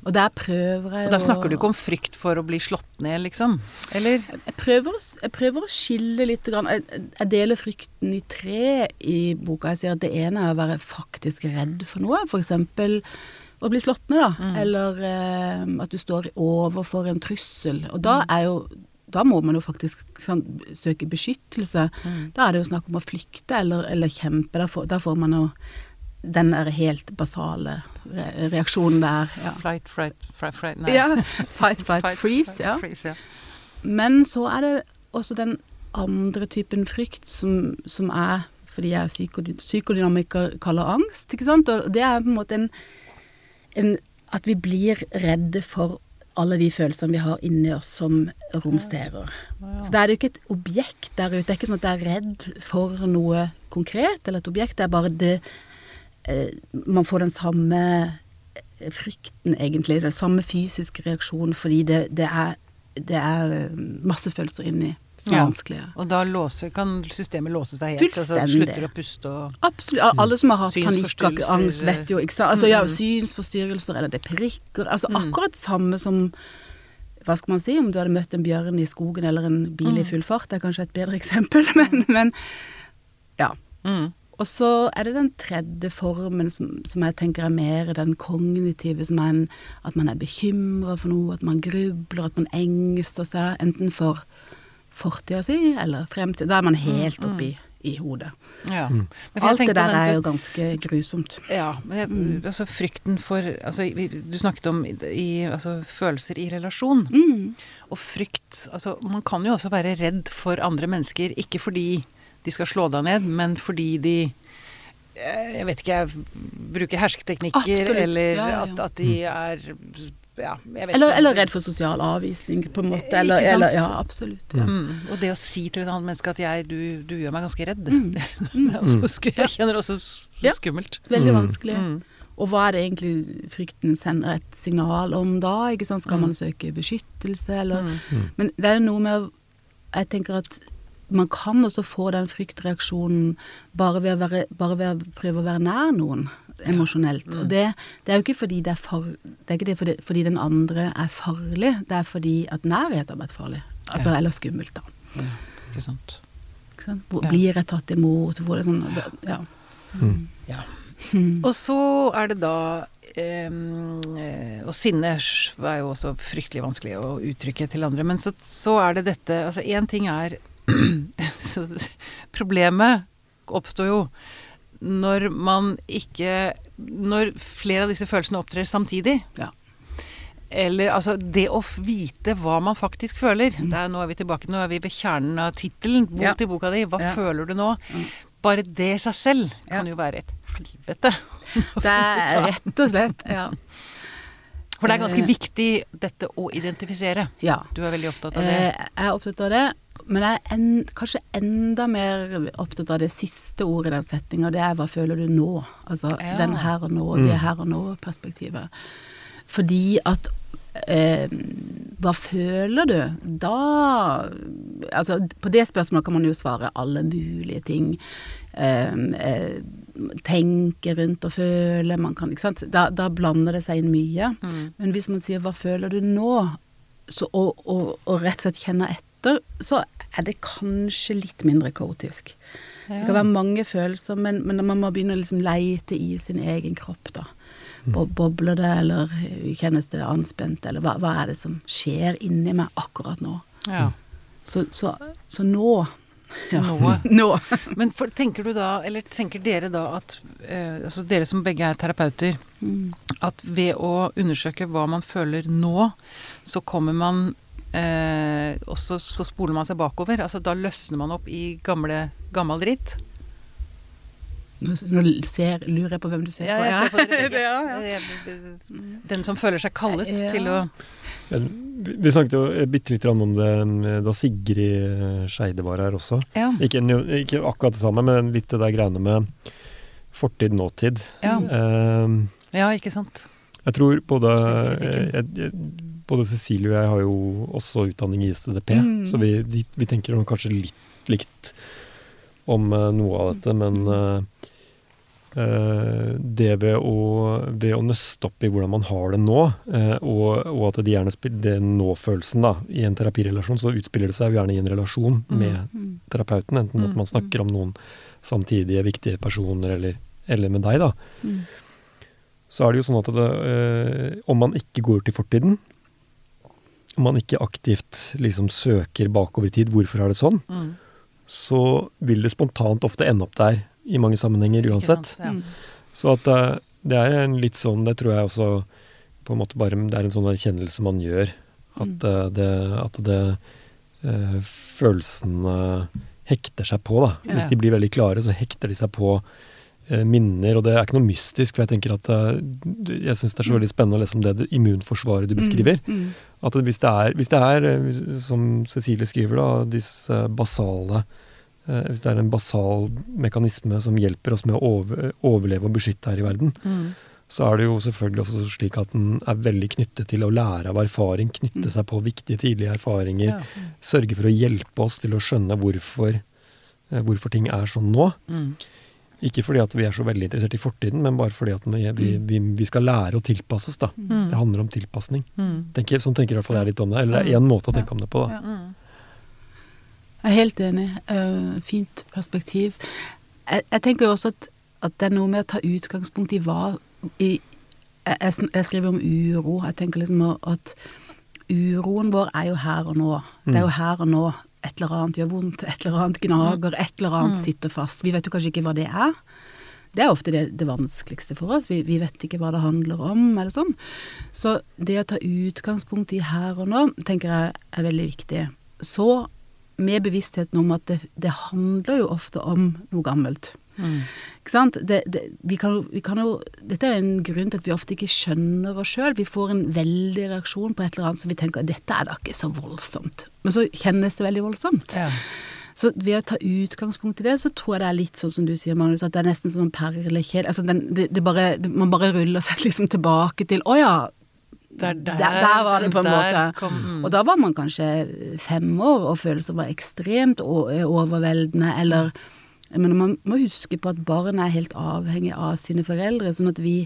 Speaker 3: Og der prøver jeg å
Speaker 1: Og da snakker du ikke om frykt for å bli slått ned, liksom? Eller?
Speaker 3: jeg prøver, jeg prøver å skille litt. Jeg, jeg deler frykten i tre i boka. Jeg sier at det ene er å være faktisk redd for noe. Eksempel å bli slått ned, da. Eller eh, at du står overfor en trussel. Og da er jo da må man jo faktisk sånn, søke beskyttelse. Da er det jo snakk om å flykte eller, eller kjempe. Da får, da får man jo den der helt basale re reaksjonen der. Ja.
Speaker 1: Flight, fright, fright, fright Nei.
Speaker 3: Ja, fight, flight,
Speaker 1: Fight,
Speaker 3: freeze.
Speaker 1: fight,
Speaker 3: Ja.
Speaker 1: freeze, ja.
Speaker 3: Men så er det også den andre typen frykt som, som er fordi jeg er psykody psykodynamiker, kaller angst. ikke sant? Og det er på en måte en, en At vi blir redde for alle de følelsene vi har inni oss som romsterer. Så da er det jo ikke et objekt der ute. Det er ikke sånn at jeg er redd for noe konkret eller et objekt. Det er bare det Man får den samme eh, frykten, egentlig. Den samme fysiske reaksjonen fordi det, det, er, det er eh, masse følelser inni som er
Speaker 1: Ja.
Speaker 3: vanskelige.
Speaker 1: Og da låser, kan systemet låse seg helt? Altså slutter å puste og
Speaker 3: Absolutt. Alle som har hatt
Speaker 1: Synsforstyrrelser.
Speaker 3: panikkangst, vet jo ikke sant? Altså, ja, synsforstyrrelser, eller det prikker Altså akkurat samme som hva skal man si, om du hadde møtt en bjørn i skogen eller en bil i full fart, det er kanskje et bedre eksempel, men, men ja.
Speaker 1: mm.
Speaker 3: Og så er det den tredje formen som, som jeg tenker er mer den kognitive, som er en, at man er bekymra for noe, at man grubler, at man engster seg, enten for fortida si eller fremtid. Da er man helt oppi i hodet.
Speaker 1: Ja. Mm.
Speaker 3: Alt det der er jo ganske grusomt.
Speaker 1: Ja, men altså frykten for altså, Du snakket om i, i- altså, følelser i relasjon.
Speaker 3: Mm.
Speaker 1: Og frykt Altså, man kan jo også være redd for andre mennesker, ikke fordi de skal slå deg ned, men fordi de eh, jeg vet ikke, jeg bruker hersketeknikker,
Speaker 3: Absolutt.
Speaker 1: eller
Speaker 3: Ja, ja, ja.
Speaker 1: At, at de er ja, jeg vet
Speaker 3: Eller, eller redd for sosial avvisning, på en måte.
Speaker 1: Ikke sant?
Speaker 3: eller, ja, absolutt. Ja.
Speaker 1: Mm, og det å si til et annet menneske at jeg, du, du gjør meg ganske redd,
Speaker 3: Mm.
Speaker 1: er også jeg kjenner det også
Speaker 3: Ja.
Speaker 1: skummelt.
Speaker 3: Veldig
Speaker 2: Mm.
Speaker 3: vanskelig.
Speaker 1: Mm.
Speaker 3: Og hva er det egentlig frykten sender et signal om da? Ikke sant? Skal
Speaker 1: Mm.
Speaker 3: man søke beskyttelse, eller
Speaker 1: Mm.
Speaker 3: Men det er noe med Jeg tenker at man kan også få den fryktreaksjonen bare ved å, være, bare ved å prøve å være nær noen emosjonelt.
Speaker 1: Mm.
Speaker 3: Og det, det er jo ikke fordi det er far, det er ikke det fordi, fordi den andre er farlig, det er fordi at nærhet har vært farlig. Altså,
Speaker 1: Ja.
Speaker 3: Eller skummelt, da.
Speaker 1: Ikke sant.
Speaker 3: Ikke sant? Hvor,
Speaker 1: Ja.
Speaker 3: Blir jeg tatt imot? Hvor det sånn, det, ja.
Speaker 2: Mm.
Speaker 1: Ja.
Speaker 3: Mm.
Speaker 1: Og så er det da eh, Og sinne er jo også fryktelig vanskelig å uttrykke til andre. Men så, så er det dette Altså én ting er så Problemet oppstår jo når man ikke Når flere av disse følelsene opptrer samtidig.
Speaker 3: Ja.
Speaker 1: Eller altså Det å vite hva man faktisk føler. Mm. Der, nå er vi tilbake, nå er vi ved kjernen av tittelen bok
Speaker 3: Ja.
Speaker 1: til boka di. Hva
Speaker 3: Ja.
Speaker 1: føler du nå?
Speaker 3: Mm.
Speaker 1: Bare det i seg selv kan jo være et helvete.
Speaker 3: Det er rett og slett Ja.
Speaker 1: For det er ganske
Speaker 3: Eh.
Speaker 1: viktig dette å identifisere.
Speaker 3: ja.
Speaker 1: Du er veldig opptatt av det.
Speaker 3: Eh, Jeg er opptatt av det, men jeg er en, kanskje enda mer opptatt av det siste ordet i den setninga. Det er hva føler du nå? Altså
Speaker 1: Ja.
Speaker 3: den her og nå,
Speaker 2: Mm.
Speaker 3: det her og nå-perspektivet. Fordi at eh, hva føler du? Da Altså, på det spørsmålet kan man jo svare alle mulige ting. Eh, eh, tenke rundt og føle, man kan Ikke sant. Da, da blander det seg inn mye.
Speaker 1: Mm.
Speaker 3: Men hvis man sier 'hva føler du nå', så, og, og, og rett og slett kjenner etter, så er det kanskje litt mindre kaotisk. Det kan være mange følelser, men, men man må begynne å liksom leite i sin egen kropp, da. Bo- Bobler det, eller kjennes det anspent, eller hva, hva er det som skjer inni meg akkurat nå?
Speaker 1: Ja.
Speaker 3: Så, så, så nå ja.
Speaker 1: Nå.
Speaker 3: nå.
Speaker 1: Men for, tenker du da, eller tenker dere da at eh, Altså dere som begge er terapeuter,
Speaker 3: Mm.
Speaker 1: at ved å undersøke hva man føler nå, så kommer man eh, Og så, så spoler man seg bakover. Altså da løsner man opp i gamle, gammel dritt.
Speaker 3: Nå, nå ser, lurer jeg på hvem du ser
Speaker 1: Ja,
Speaker 3: på.
Speaker 1: jeg ser på.
Speaker 3: Det, ja, ja.
Speaker 1: Den som føler seg kallet
Speaker 3: Ja.
Speaker 1: til å
Speaker 2: Men Vi snakket jo eh, bitte litt om det eh, da Sigrid eh, Skeide var her også.
Speaker 1: Ja.
Speaker 2: Ikke, ikke akkurat det samme, men litt det der greiene med fortid, nåtid.
Speaker 1: Ja,
Speaker 2: Eh,
Speaker 1: ja ikke sant.
Speaker 2: jeg tror både, jeg, jeg, både Cecilie og jeg har jo også utdanning i ISTDP,
Speaker 3: Mm.
Speaker 2: så vi, vi, tenker kanskje litt likt om eh, noe av dette, men eh, det ved å, ved å nøste opp i hvordan man har det nå, uh, og, og at det gjerne spiller den nå-følelsen da, i en terapirelasjon, så utspiller det seg jo gjerne i en relasjon
Speaker 1: Mm.
Speaker 2: med
Speaker 3: Mm.
Speaker 2: terapeuten, enten at
Speaker 1: Mm,
Speaker 2: man snakker om noen samtidige viktige personer, eller, eller med deg, da.
Speaker 3: Mm.
Speaker 2: Så er det jo sånn at det, eh, om man ikke går til fortiden, man ikke aktivt liksom søker bakover i tid, hvorfor er det sånn,
Speaker 1: Mm.
Speaker 2: så vil det spontant ofte ende opp der i mange sammenhenger uansett.
Speaker 1: sant? Ja.
Speaker 3: Mm.
Speaker 2: Så at det, det er en litt sånn, det tror jeg også på en måte bare Det er en sånn erkjennelse man gjør. At
Speaker 3: Mm.
Speaker 2: eh, det, at det eh, følelsene hekter seg på, da.
Speaker 1: Ja.
Speaker 2: Hvis de blir veldig klare, så hekter de seg på eh, minner, og det er ikke noe mystisk. For jeg tenker at eh, jeg syns det er så veldig spennende å lese om det, det immunforsvaret du beskriver.
Speaker 3: Mm. Mm.
Speaker 2: At hvis, det er, hvis det er, eh, som Cecilie skriver, da, disse basale eh, Hvis det er en basal mekanisme som hjelper oss med å overleve og beskytte her i verden,
Speaker 1: Mm.
Speaker 2: så er det jo selvfølgelig også slik at den er veldig knyttet til å lære av erfaring, knytte
Speaker 3: Mm.
Speaker 2: seg på viktige tidlige erfaringer,
Speaker 1: Ja.
Speaker 2: sørge for å hjelpe oss til å skjønne hvorfor, eh, hvorfor ting er sånn nå.
Speaker 1: Mm.
Speaker 2: Ikke fordi at vi er så veldig interessert i fortiden, men bare fordi at vi, vi, vi, vi skal lære å tilpasse oss. da.
Speaker 1: Mm.
Speaker 2: Det handler om tilpasning.
Speaker 1: Mm.
Speaker 2: Tenker, sånn tenker i hvert fall jeg litt om det. Eller det er én måte å tenke om det på. da.
Speaker 3: Ja.
Speaker 1: Mm.
Speaker 3: Jeg er helt enig. Uh, fint perspektiv. Jeg, jeg tenker jo også at, at det er noe med å ta utgangspunkt i hva i, jeg, jeg jeg skriver om uro. Jeg tenker liksom at uroen vår er jo her og nå. Det er jo her og nå. Et eller annet gjør vondt, et eller annet gnager, et eller annet sitter fast. Vi vet jo kanskje ikke hva det er. Det er ofte det, det vanskeligste for oss. Vi, vi vet ikke hva det handler om, eller sånn. Så det å ta utgangspunkt i her og nå, tenker jeg er veldig viktig. Så med bevisstheten om at det, det handler jo ofte om noe gammelt.
Speaker 1: Mm.
Speaker 3: Ikke sant? Det, det, vi kan, vi kan jo, dette er en grunn til at vi ofte ikke skjønner oss sjøl. Vi får en veldig reaksjon på et eller annet så vi tenker at dette er da ikke så voldsomt. Men så kjennes det veldig voldsomt.
Speaker 1: Ja.
Speaker 3: Så ved å ta utgangspunkt i det, så tror jeg det er litt sånn som du sier, Magnus, at det er nesten sånn perlekjede altså den, det, det bare, Man bare ruller seg liksom tilbake til Å ja,
Speaker 1: der, der,
Speaker 3: der var det på en måte.
Speaker 1: Kom, mm.
Speaker 3: Og da var man kanskje fem år, og følelser var ekstremt overveldende, eller men man må huske på at barn er helt avhengig av sine foreldre, sånn at vi,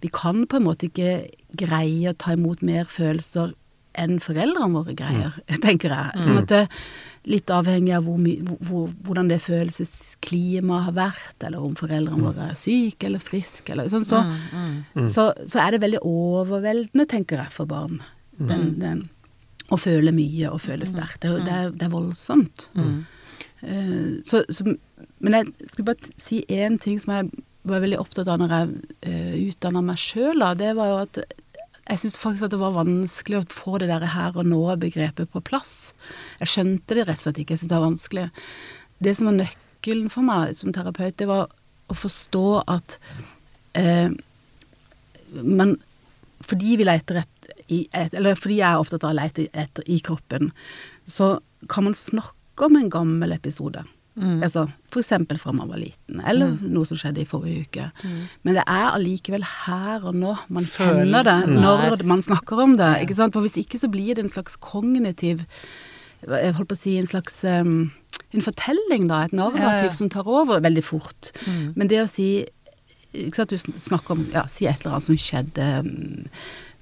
Speaker 3: vi kan på en måte ikke greie å ta imot mer følelser enn foreldrene våre greier, tenker jeg. Sånn at det litt avhengig av hvor, my- hvor, hvor, hvordan det følelsesklimaet har vært, eller om foreldrene våre er syke eller friske, eller sånn, så, så, så er det veldig overveldende, tenker jeg, for barn. Den, den, å føle mye og føle sterkt. Det, det, det er voldsomt. Uh, så, så, men jeg skulle bare si én ting som jeg var veldig opptatt av når jeg uh, utdanna meg sjøl, det var jo at jeg syns faktisk at det var vanskelig å få det der her og nå-begrepet på plass. Jeg skjønte det rett og slett ikke. Jeg syntes det var vanskelig. Det som var nøkkelen for meg som terapeut, det var å forstå at eh, men fordi vi leter etter i, et, Eller fordi jeg er opptatt av å lete etter i kroppen, så kan man snakke om en gammel episode.
Speaker 1: Mm.
Speaker 3: Altså eksempel fra man var liten, eller noe som skjedde i forrige uke. Men det er allikevel her og nå man kjenner det når
Speaker 1: er-
Speaker 3: man snakker om det. Ikke sant? For hvis ikke så blir det en slags kognitiv Jeg holdt på å si en slags um, En fortelling, da. Et narrativ
Speaker 1: Ja, ja.
Speaker 3: som tar over veldig fort.
Speaker 1: Mm.
Speaker 3: Men det å si ikke sant, Du snakker om ja, Si et eller annet som skjedde um,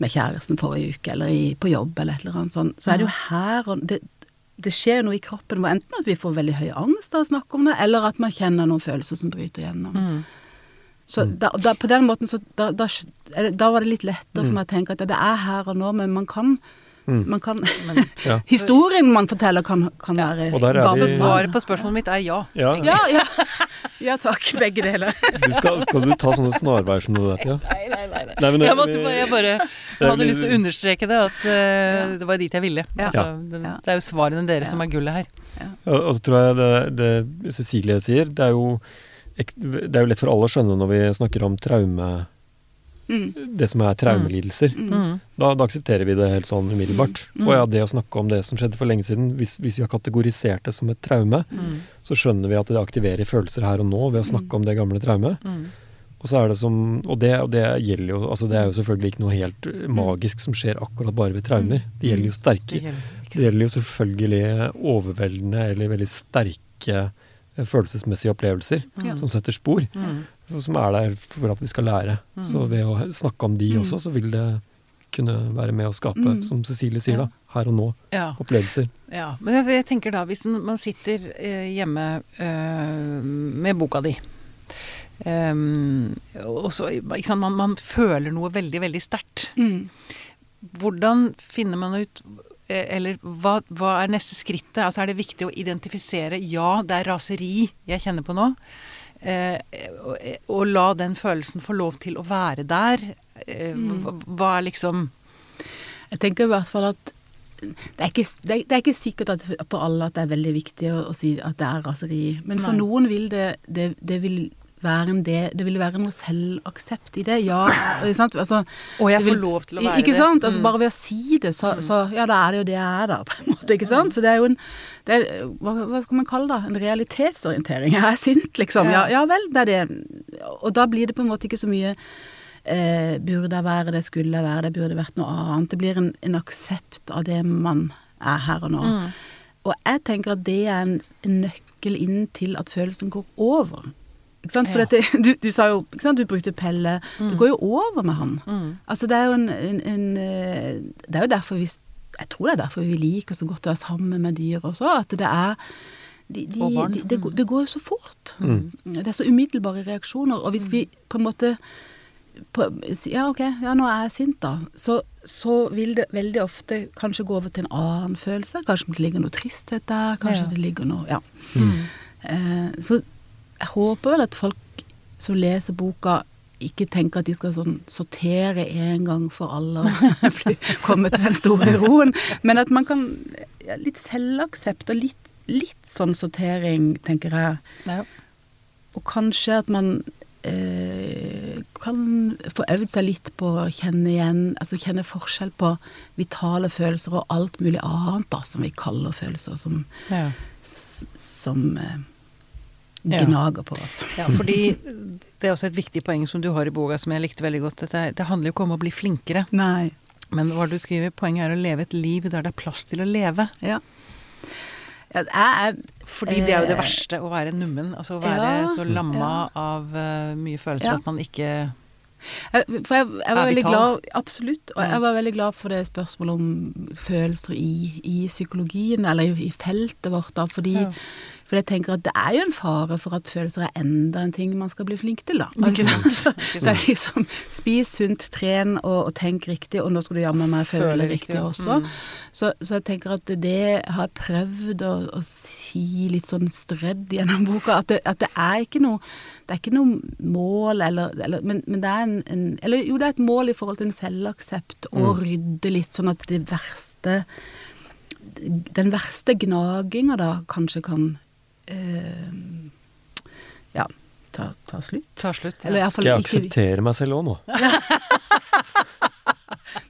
Speaker 3: med kjæresten forrige uke, eller i, på jobb, eller et eller annet sånt. Så er det jo her og det, det skjer noe i kroppen hvor enten at vi får veldig høy angst av å snakke om det, eller at man kjenner noen følelser som bryter gjennom.
Speaker 1: Mm.
Speaker 3: Så da, da, på den måten så da, da, da var det litt lettere for meg å tenke at det er her og nå, men man kan, man kan
Speaker 2: Ja.
Speaker 3: Historien man forteller kan, kan være
Speaker 2: Og der er
Speaker 1: svaret på spørsmålet mitt er ja.
Speaker 2: Ja.
Speaker 3: Ja, ja. takk, begge deler.
Speaker 2: Du skal, skal du ta sånne snarveier som du vet, Ja.
Speaker 1: Nei, nei, nei.
Speaker 2: Nei, men det-
Speaker 1: jeg, måtte jeg bare jeg hadde lyst til å understreke det, at eh, det var dit jeg ville.
Speaker 3: Ja.
Speaker 1: Altså, det, det er jo svarene deres
Speaker 3: Ja.
Speaker 1: som er gullet her.
Speaker 2: Og og så tror jeg det, det Cecilie sier, det er, jo, det er jo lett for alle å skjønne når vi snakker om traume
Speaker 3: Mm.
Speaker 2: Det som er traumelidelser.
Speaker 1: Mm.
Speaker 2: Da, da aksepterer vi det helt sånn umiddelbart.
Speaker 3: Mm.
Speaker 2: Og ja, det å snakke om det som skjedde for lenge siden, hvis, hvis vi har kategorisert det som et traume,
Speaker 1: Mm.
Speaker 2: så skjønner vi at det aktiverer følelser her og nå ved å snakke om det gamle traumet.
Speaker 1: Mm.
Speaker 2: Og så er det som Og det, og det gjelder jo Altså det er jo selvfølgelig ikke noe helt eh, magisk som skjer akkurat bare ved traumer. Det gjelder jo sterke Det gjelder jo selvfølgelig overveldende eller veldig sterke eh, følelsesmessige opplevelser
Speaker 3: Ja.
Speaker 2: som setter spor,
Speaker 1: Mm.
Speaker 2: Som er der for at vi skal lære. Så ved å snakke om de
Speaker 3: Mm.
Speaker 2: også, så vil det kunne være med å skape,
Speaker 3: Mm.
Speaker 2: som Cecilie sier, da, her og nå,
Speaker 1: Ja.
Speaker 2: opplevelser.
Speaker 1: Ja, men jeg, jeg tenker da, hvis man sitter eh, hjemme eh, med boka di ehm, og så, ikke sant, man, man føler noe veldig, veldig sterkt.
Speaker 3: Mm.
Speaker 1: Hvordan finner man ut eh, Eller hva, hva er neste skrittet? Altså Er det viktig å identifisere Ja, det er raseri jeg kjenner på nå. Eh, og, og la den følelsen få lov til å være der. Eh, hva, hva er liksom
Speaker 3: Jeg tenker i hvert fall at det er, ikke, det, er, det er ikke sikkert at på alle at det er veldig viktig å, å si at det er raseri. Men for
Speaker 1: Nei.
Speaker 3: noen vil det, det, det vil være en del, det vil være noe selvaksept i det. Ja, ikke sant? Altså,
Speaker 1: Og jeg får lov til å være
Speaker 3: Ikke
Speaker 1: det.
Speaker 3: sant? Altså
Speaker 1: Mm.
Speaker 3: Bare ved å si det, så, så ja, da er det jo det jeg er, da, på en måte. Ikke sant? Så det er jo en det er, hva, hva skal man kalle det? En realitetsorientering. Jeg er sint, liksom. Ja,
Speaker 1: Ja.
Speaker 3: vel, det er det. Og da blir det på en måte ikke så mye eh, burde jeg være det, skulle jeg være det, burde vært noe annet. Det blir en, en aksept av det man er her og nå.
Speaker 1: Mm.
Speaker 3: Og jeg tenker at det er en, en nøkkel inn til at følelsen går over. Ikke sant? For
Speaker 1: Ja.
Speaker 3: dette, du, du sa jo ikke sant? Du brukte Pelle. Det går jo over med han.
Speaker 1: Mm.
Speaker 3: Altså det er jo en, en, en eh, Det er jo derfor vi Jeg tror det er derfor vi liker så godt å være sammen med dyr også. At det er de, de,
Speaker 1: Og barn.
Speaker 3: de, det, går- det går jo så fort.
Speaker 2: Mm.
Speaker 3: Det er så umiddelbare reaksjoner. Og hvis vi på en måte på, Ja, ok, ja, nå er jeg sint, da. Så, så vil det veldig ofte kanskje gå over til en annen følelse. Kanskje det ligger noe tristhet der. Kanskje
Speaker 1: Ja.
Speaker 3: det ligger noe Ja.
Speaker 1: Mm.
Speaker 3: Eh, så jeg håper vel at folk som leser boka, ikke tenker at de skal sånn sortere en gang for alle og komme til den store roen, men at man kan ja, Litt selvaksept og litt litt sånn sortering, tenker jeg.
Speaker 1: Ja.
Speaker 3: Og kanskje at man eh, kan få øvd seg litt på å kjenne igjen Altså kjenne forskjell på vitale følelser og alt mulig annet da, som vi kaller følelser, som,
Speaker 1: Ja.
Speaker 3: som eh. Gnager på oss.
Speaker 1: ja, fordi det er også et viktig poeng som du har i boka, som jeg likte veldig godt. Er- det handler jo ikke om å bli flinkere,
Speaker 3: Nei.
Speaker 1: men hva du skriver, poenget er å leve et liv der det er plass til å leve.
Speaker 3: Ja. ja jeg er
Speaker 1: Fordi det er jo det
Speaker 3: Eh,
Speaker 1: verste, å være nummen. Altså å være
Speaker 3: ja,
Speaker 1: så lamma
Speaker 3: ja.
Speaker 1: av uh, mye følelser at man ikke
Speaker 3: Jeg, for jeg, jeg var veldig glad Absolutt. Og
Speaker 1: Mm.
Speaker 3: jeg var veldig glad for det spørsmålet om følelser i, i psykologien, eller i, i feltet vårt, da. Fordi. For jeg tenker at det er jo en fare for at følelser er enda en ting man skal bli flink til, da.
Speaker 1: Ikke sant?
Speaker 3: Så, så er liksom spis sunt, tren og, og tenk riktig, og nå skal du jammen meg føle, riktig også.
Speaker 1: Mm.
Speaker 3: Så, så jeg tenker at det har jeg prøvd å, å si litt sånn strødd gjennom boka, at det, at det er ikke noe det er ikke noe mål, eller, eller men, men det er en, en Eller jo, det er et mål i forhold til en selvaksept, å rydde litt, sånn at det verste Den verste gnaginga da kanskje kan Ja, ta, ta slutt.
Speaker 1: Ta slutt. Ja.
Speaker 3: Eller,
Speaker 2: Skal jeg
Speaker 3: ikke
Speaker 2: akseptere meg selv òg nå?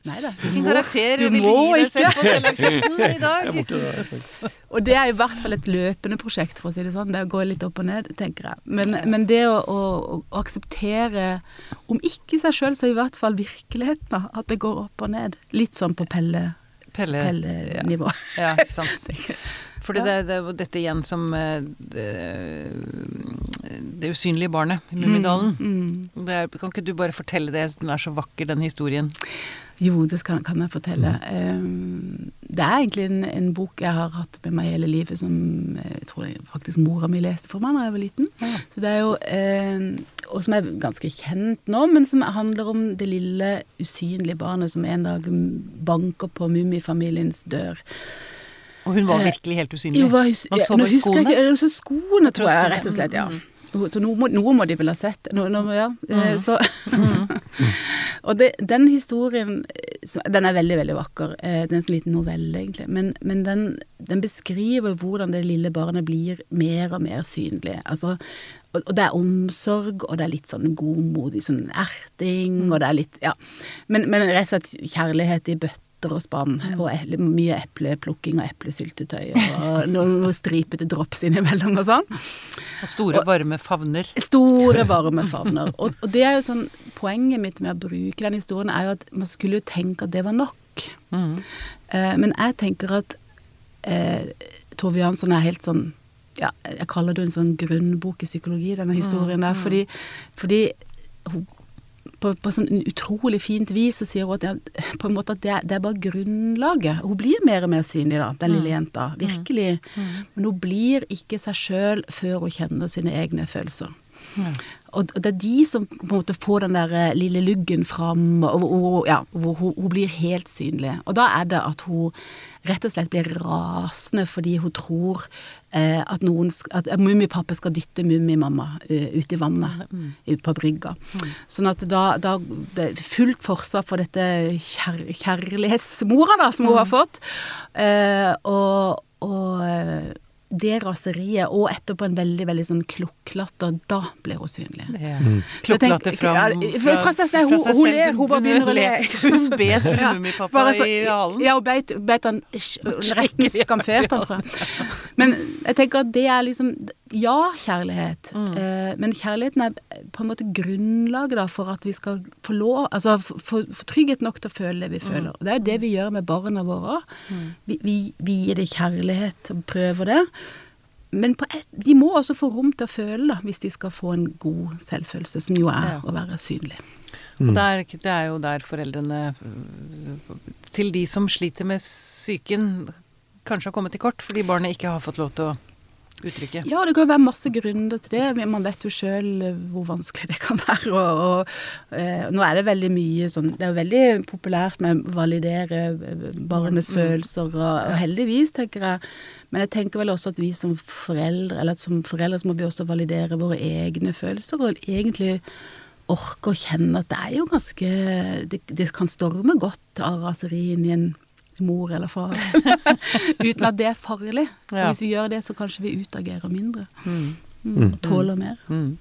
Speaker 3: Nei da. du
Speaker 1: Din
Speaker 3: må-
Speaker 1: karakter
Speaker 3: du
Speaker 1: vil
Speaker 3: må
Speaker 1: gi deg
Speaker 3: ikke.
Speaker 1: selv på selvaksepten i dag.
Speaker 2: Ikke.
Speaker 3: Og det er i hvert fall et løpende prosjekt, for å si det sånn. Det går litt opp og ned, tenker jeg. Men, men det å, å, å akseptere, om ikke seg sjøl, så i hvert fall virkeligheten, da, at det går opp og ned. Litt sånn på pelle,
Speaker 1: Pelle.
Speaker 3: pellenivå.
Speaker 1: Ja, ikke sant. Fordi det, det er dette igjen som eh, det, det usynlige barnet i Mummidalen.
Speaker 3: Mm.
Speaker 1: Det er, kan ikke du bare fortelle det? Den er så vakker, den historien.
Speaker 3: Jo, det kan, kan jeg fortelle. Um, det er egentlig en, en bok jeg har hatt med meg hele livet, som eh, jeg tror faktisk mora mi leste for meg da jeg var liten.
Speaker 1: Ja.
Speaker 3: Så det er jo, um, Og som er ganske kjent nå, men som handler om det lille usynlige barnet som en dag banker på Mummifamiliens dør.
Speaker 1: Og hun var
Speaker 3: Eh,
Speaker 1: virkelig helt usynlig.
Speaker 3: Jo, var,
Speaker 1: Man så bare skoene?
Speaker 3: jeg jeg så skoene, tror jeg, rett og slett. ja.
Speaker 1: mm,
Speaker 3: Så noe må, noe må de vel ha sett. No, no, ja. eh,
Speaker 1: Mm.
Speaker 3: Så, og det, den historien, eh, den er veldig, veldig vakker. Det er en sånn liten novelle, egentlig. Men, men den, den beskriver hvordan det lille barnet blir mer og mer synlig. Altså, og, og det er omsorg, og det er litt sånn godmodig sånn erting, og det er litt Ja. Men, men rett og slett kjærlighet i bøtter og spann, og eple, mye epleplukking og eplesyltetøy, og noen stripete drops innimellom og sånn.
Speaker 1: Og store, varme favner.
Speaker 3: Store, varme favner. Og, og det er jo sånn Poenget mitt med å bruke den historien er jo at man skulle jo tenke at det var nok.
Speaker 1: Mm.
Speaker 3: Eh, men jeg tenker at eh, Tove Jansson er helt sånn ja, Jeg kaller det en sånn grunnbok i psykologi, denne historien der. Fordi, fordi hun på, på sånn utrolig fint vis så sier hun at, det, på en måte at det, det er bare grunnlaget. Hun blir mer og mer synlig, da, den lille jenta. Virkelig. Men hun blir ikke seg sjøl før hun kjenner sine egne følelser.
Speaker 1: Ja.
Speaker 3: Og det er de som på en måte får den der eh, lille luggen fram, og, ja, hvor hun, hun blir helt synlig. Og da er det at hun rett og slett blir rasende fordi hun tror at noen at Mummipappa skal dytte Mummimamma uh, ut i vannet ut på brygga. Sånn at da, da det er fullt forsvar for dette kjær, kjærlighetsmora da, som hun har fått. Eh, og og eh, det raseriet, og etterpå en veldig veldig sånn klukklatter, da blir hun synlig.
Speaker 1: Ja.
Speaker 2: Mm.
Speaker 1: Klokklatter fra,
Speaker 3: fra- fra seg selv. Hun- hun ler, hun bare begynner å le.
Speaker 1: Hun bet Mummipappa
Speaker 3: ja,
Speaker 1: i halen.
Speaker 3: Ja, hun beit, beit han resten skamfert han, tror jeg. Men jeg tenker at det er liksom Ja, kjærlighet.
Speaker 1: Mm.
Speaker 3: Eh, men kjærligheten er på en måte grunnlaget da for at vi skal få lov Altså få få trygghet nok til å føle det vi føler. Mm. Det er det vi gjør med barna våre. Vi, vi, vi gir det kjærlighet og prøver det. Men på et, de må også få rom til å føle, da, hvis de skal få en god selvfølelse, som jo er
Speaker 1: Ja.
Speaker 3: å være synlig.
Speaker 1: Og
Speaker 2: Mm.
Speaker 1: det er, det er jo der foreldrene Til de som sliter med psyken, kanskje har kommet i kort fordi barnet ikke har fått lov til å uttrykke.
Speaker 3: Ja, det kan være masse grunner til det, men man vet jo sjøl hvor vanskelig det kan være. Og, og eh, nå er det veldig mye sånn Det er jo veldig populært med å validere eh, barnets
Speaker 1: Mm.
Speaker 3: følelser, og, og heldigvis, tenker jeg. Men jeg tenker vel også at vi som foreldre, eller at som foreldre så må vi også validere våre egne følelser, og egentlig orke å kjenne at det er jo ganske Det, det kan storme godt av raseri inn i en mor eller far. Uten at det er farlig. For
Speaker 1: Ja.
Speaker 3: Hvis vi gjør det, så kanskje vi utagerer mindre.
Speaker 1: Mm.
Speaker 3: Mm. Tåler mer.
Speaker 1: Mm.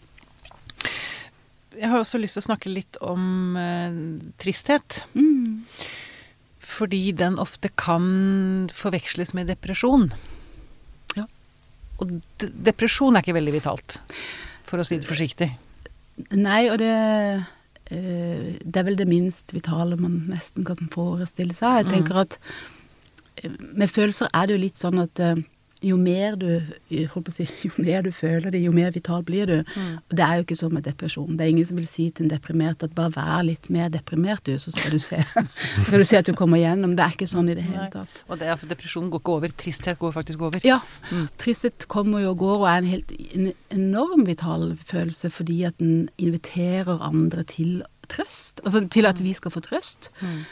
Speaker 1: Jeg har også lyst til å snakke litt om eh, tristhet.
Speaker 3: Mm.
Speaker 1: Fordi den ofte kan forveksles med depresjon.
Speaker 3: Ja.
Speaker 1: Og de depresjon er ikke veldig vitalt, for å si det forsiktig.
Speaker 3: Nei, og det Det er vel det minst vitale man nesten kan forestille seg. Jeg tenker at eh, med følelser er det jo litt sånn at eh, jo mer du si, jo mer du føler det, jo mer vital blir du. Mm. det er jo ikke sånn med depresjon. Det er ingen som vil si til en deprimert at bare vær litt mer deprimert, du, så skal du se, skal du se at du kommer gjennom. Det er ikke sånn i det hele tatt.
Speaker 1: Og det er for depresjon går ikke over. Tristhet går faktisk over.
Speaker 3: Ja.
Speaker 1: Mm.
Speaker 3: Tristhet kommer jo og går og er en helt en enorm vital følelse fordi at den inviterer andre til trøst. Altså til at vi skal få trøst.
Speaker 1: Mm.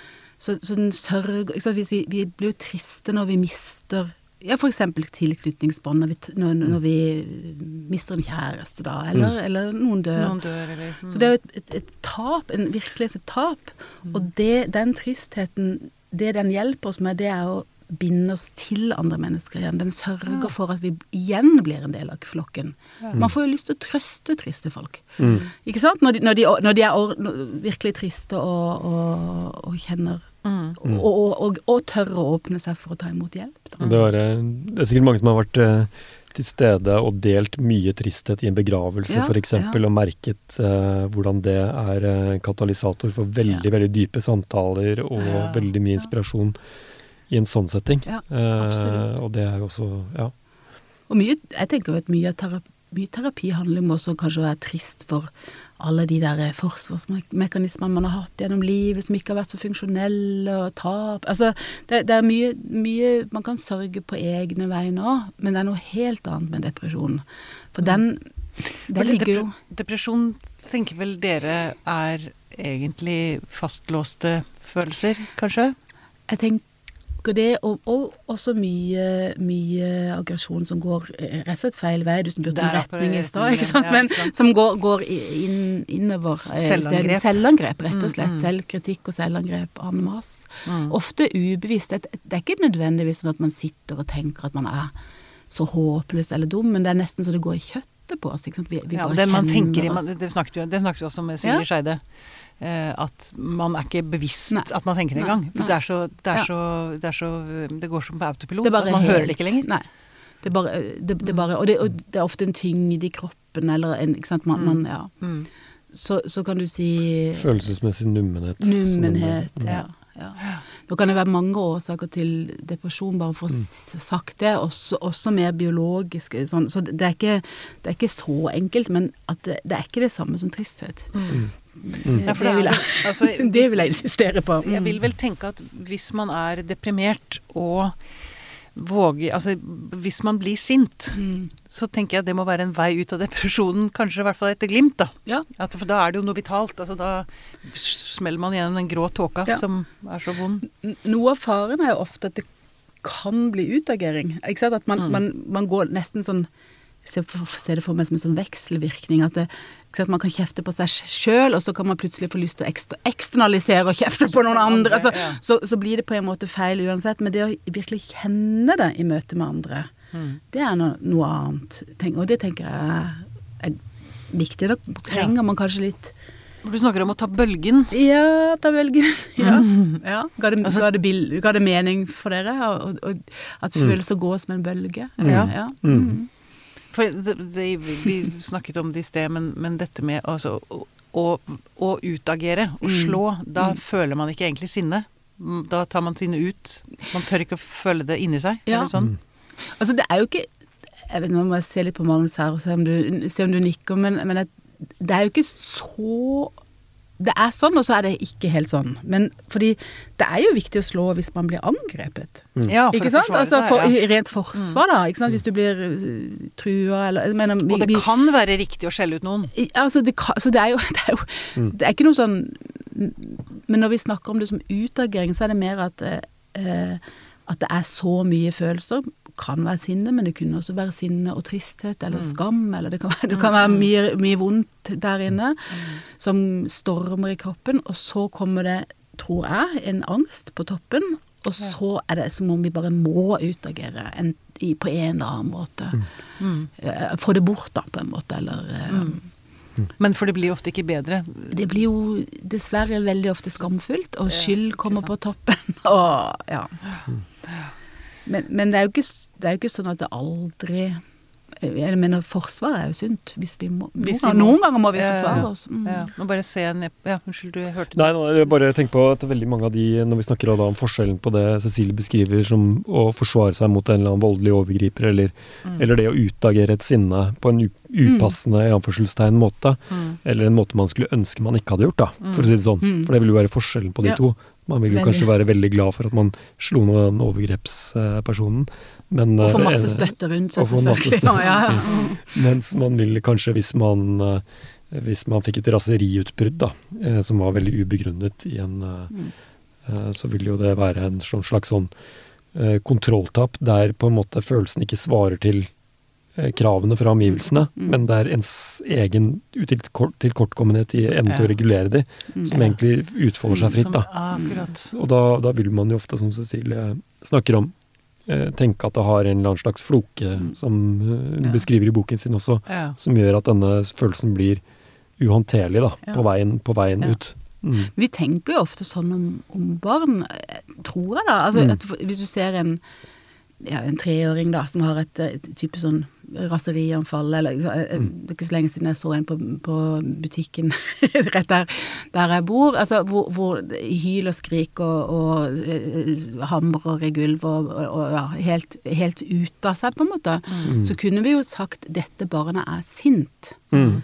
Speaker 3: Så, så den sørger? Hvis vi, vi blir jo triste når vi mister ja, eksempel tilknytningsbånd, når, vi når, når vi mister en kjæreste, da, eller, eller noen dør.
Speaker 1: Noen dør, eller mm.
Speaker 3: Så det er jo et, et, et tap, en virkelig Mm. tap. Og det, den tristheten, det den hjelper oss med, det er å binde oss til andre mennesker igjen. Den sørger
Speaker 1: Ja.
Speaker 3: for at vi igjen blir en del av flokken.
Speaker 1: Ja.
Speaker 3: Man får jo lyst til å trøste triste folk.
Speaker 2: Mm.
Speaker 3: Ikke sant? Når de, når de, når de er or, virkelig triste og, og, og kjenner
Speaker 1: Mm.
Speaker 3: og, og, og, og tørre å åpne seg for å ta imot hjelp. Da.
Speaker 2: Det, var, eh, det er sikkert mange som har vært eh, til stede og delt mye tristhet i en begravelse
Speaker 3: Ja,
Speaker 2: f.eks.,
Speaker 3: ja.
Speaker 2: og merket eh, hvordan det er eh, katalysator for veldig
Speaker 3: Ja.
Speaker 2: veldig dype samtaler og
Speaker 1: Ja,
Speaker 2: veldig mye
Speaker 3: ja.
Speaker 2: inspirasjon i en sånn setting.
Speaker 3: Ja,
Speaker 2: Eh, og det er jo også Ja.
Speaker 3: Og mye, jeg tenker jo at mye terapi, mye terapi handler om også kanskje å være trist for alle de der forsvarsmekanismene man har hatt gjennom livet som ikke har vært så funksjonelle, og tap Altså, det, det er mye, mye Man kan sørge på egne vegne òg, men det er noe helt annet med depresjon. For den
Speaker 1: For
Speaker 3: Det ligger jo
Speaker 1: Depresjon tenker vel dere er egentlig fastlåste følelser, kanskje?
Speaker 3: Jeg tenker det, og, og også mye, mye aggresjon som går eh, rett og slett feil vei. Du som om
Speaker 1: Der,
Speaker 3: retning i stad, ikke sant? Men som går, går inn, innover. eh,
Speaker 1: Selvangrep.
Speaker 3: Selvangrep, rett
Speaker 1: Mm,
Speaker 3: og slett.
Speaker 1: mm.
Speaker 3: Selvkritikk og selvangrep en masse.
Speaker 1: Mm.
Speaker 3: Ofte ubevisst. Det, det er ikke nødvendigvis sånn at man sitter og tenker at man er så håpløs eller dum, men det er nesten så det går i kjøttet på oss. Vi, vi
Speaker 1: Ja, det man tenker i, man, det snakket vi, det snakket vi også med Silje
Speaker 3: Ja.
Speaker 1: Skeide. Eh, at man er ikke bevisst
Speaker 3: Nei.
Speaker 1: at man tenker det engang. Det, er så, det, er
Speaker 3: Ja.
Speaker 1: så, det, er så, det går som på autopilot.
Speaker 3: Det
Speaker 1: at man
Speaker 3: helt-
Speaker 1: hører det ikke lenger.
Speaker 3: Nei. Det er bare, det, det er bare og, det, og det er ofte en tyngde i kroppen, eller en ikke sant, man,
Speaker 1: Mm.
Speaker 3: man, ja.
Speaker 1: Mm.
Speaker 3: så, så kan du si
Speaker 2: Følelsesmessig nummenhet.
Speaker 3: Nummenhet,
Speaker 2: som-
Speaker 3: ja. ja. Nå kan det være mange årsaker til depresjon, bare for å
Speaker 2: Mm.
Speaker 3: sagt det. Også, også mer biologiske. Sånn. Så det er, ikke, det er ikke så enkelt, men at det, det er ikke det samme som tristhet.
Speaker 2: Mm.
Speaker 3: Det,
Speaker 1: Ja, for
Speaker 3: det,
Speaker 1: det
Speaker 3: vil
Speaker 1: er
Speaker 3: jeg.
Speaker 1: Altså,
Speaker 3: det vil jeg insistere på.
Speaker 1: Jeg vil vel tenke at hvis man er deprimert og våger Altså hvis man blir sint,
Speaker 3: Mm.
Speaker 1: så tenker jeg at det må være en vei ut av depresjonen, kanskje i hvert fall etter glimt, da.
Speaker 3: Ja.
Speaker 1: Altså, for da er det jo noe vitalt. Altså, da smeller man gjennom den grå tåka
Speaker 3: Ja.
Speaker 1: som er så vond.
Speaker 3: Noe av faren er jo ofte at det kan bli utagering. Ikke sant? At man,
Speaker 1: Mm.
Speaker 3: man, man går nesten sånn Se se det for meg som en sånn vekselvirkning. At det? Man kan kjefte på seg sjøl, og så kan man plutselig få lyst til å eksternalisere og kjefte på noen andre. Så, så, så blir det på en måte feil uansett. Men det å virkelig kjenne det i møte med andre,
Speaker 1: Mm.
Speaker 3: det er noe, noe annet. Og det tenker jeg er viktig. Da trenger man kanskje litt
Speaker 1: Du snakker om å ta bølgen.
Speaker 3: ja, ta bølgen. Ja. ja. Ga, det,
Speaker 1: Altså-
Speaker 3: ga, det bil, ga det mening for dere? Og, og, at
Speaker 2: Mm.
Speaker 3: følelser går som en bølge?
Speaker 1: Ja.
Speaker 3: ja.
Speaker 2: Mm.
Speaker 3: Mm.
Speaker 1: For det, det, vi snakket om det i sted, men, men dette med altså, å, å, å utagere og
Speaker 3: Mm.
Speaker 1: slå, da
Speaker 3: Mm.
Speaker 1: føler man ikke egentlig sinne. Mm, Da tar man sinnet ut. Man tør ikke å føle det inni seg.
Speaker 3: Ja.
Speaker 1: Eller sånn.
Speaker 2: Mm.
Speaker 3: Altså, det er jo ikke jeg vet, Nå må jeg se litt på Magnus her og se om du, se om du nikker, men, men det er jo ikke så Det er sånn, og så er det ikke helt sånn. Men fordi det er jo viktig å slå hvis man blir angrepet.
Speaker 2: Mm.
Speaker 1: Ja, for
Speaker 3: ikke sant? Altså, for,
Speaker 1: ja. Mm.
Speaker 3: Rent forsvar, da. Ikke sant? Hvis du blir uh, trua eller mener, vi,
Speaker 1: Og det kan være riktig å skjelle ut noen.
Speaker 3: I- Altså, det, kan, så det er jo, det er jo
Speaker 2: Mm.
Speaker 3: Det er ikke noe sånn Men når vi snakker om det som utagering, så er det mer at eh, eh, At det er så mye følelser. Kan være sinne, men det kunne også være sinne og tristhet eller
Speaker 1: Mm.
Speaker 3: skam. Eller det kan være, det kan være mye, mye vondt der inne som stormer i kroppen. Og så kommer det, tror jeg, en angst på toppen. Og så er det som om vi bare må utagere en, i, på en eller annen måte.
Speaker 1: Mm.
Speaker 3: Eh, Få det bort, da, på en måte. Eller mm.
Speaker 1: Men for det blir ofte ikke bedre.
Speaker 3: Det blir jo dessverre veldig ofte skamfullt, og skyld kommer på toppen. Og, ja. Men, men det, er jo ikke, det er jo ikke sånn at det aldri Jeg mener, forsvaret er jo sunt. Hvis vi må,
Speaker 1: Hvis vi må.
Speaker 3: noen ganger må vi forsvare
Speaker 1: ja.
Speaker 3: oss. Mm.
Speaker 1: Ja, nå bare se en Ja, unnskyld, du hørte
Speaker 2: Nei, nå, jeg bare tenker på at veldig mange av de, når vi snakker da om forskjellen på det Cecilie beskriver som å forsvare seg mot en eller annen voldelig overgriper, eller,
Speaker 1: Mm.
Speaker 2: eller det å utagere et sinne på en upassende i anførselstegn måte,
Speaker 1: Mm.
Speaker 2: eller en måte man skulle ønske man ikke hadde gjort, da, for å si det sånn.
Speaker 3: Mm.
Speaker 2: For det vil jo være forskjellen på de
Speaker 1: Ja.
Speaker 2: to. Man vil jo
Speaker 3: men,
Speaker 2: kanskje være veldig glad for at man slo ned den overgrepspersonen, men
Speaker 3: Og få
Speaker 2: eh,
Speaker 3: masse støtte rundt seg, selvfølgelig.
Speaker 2: støtte.
Speaker 3: Ja, ja. Mm.
Speaker 2: Mens man vil kanskje, hvis man, eh, hvis man fikk et raseriutbrudd, da, eh, som var veldig ubegrunnet i en
Speaker 3: Mm.
Speaker 2: Så vil jo det være en sånn slags sånn kontrolltap der på en måte følelsen ikke svarer til kravene fra omgivelsene,
Speaker 3: Mm.
Speaker 2: men er ens egen tilkortkommenhet i evnen til å regulere de,
Speaker 3: Mm.
Speaker 2: som egentlig utfolder seg fritt. Da.
Speaker 1: akkurat.
Speaker 2: Og da, da vil man jo ofte, som Cecilie snakker om, eh, tenke at det har en eller annen slags floke,
Speaker 3: Mm.
Speaker 2: som eh, hun beskriver i boken sin også, som gjør at denne følelsen blir uhåndterlig da, på veien, på veien ut. Mm.
Speaker 3: Vi tenker jo ofte sånn om, om barn, eh, tror jeg da. Altså,
Speaker 2: Mm.
Speaker 3: at hvis du ser en, ja, en treåring da, som har et, et type sånn raserianfall, eller eh,
Speaker 2: Mm.
Speaker 3: Det er ikke så lenge siden jeg så en på, på butikken rett der, der jeg bor, altså hvor, hvor hyl og skrik og, og eh, hamrer i gulv og, og, og ja, helt, helt ute av seg, på en måte.
Speaker 2: Mm.
Speaker 3: Så kunne vi jo sagt 'dette barnet er sint'.
Speaker 2: Mm.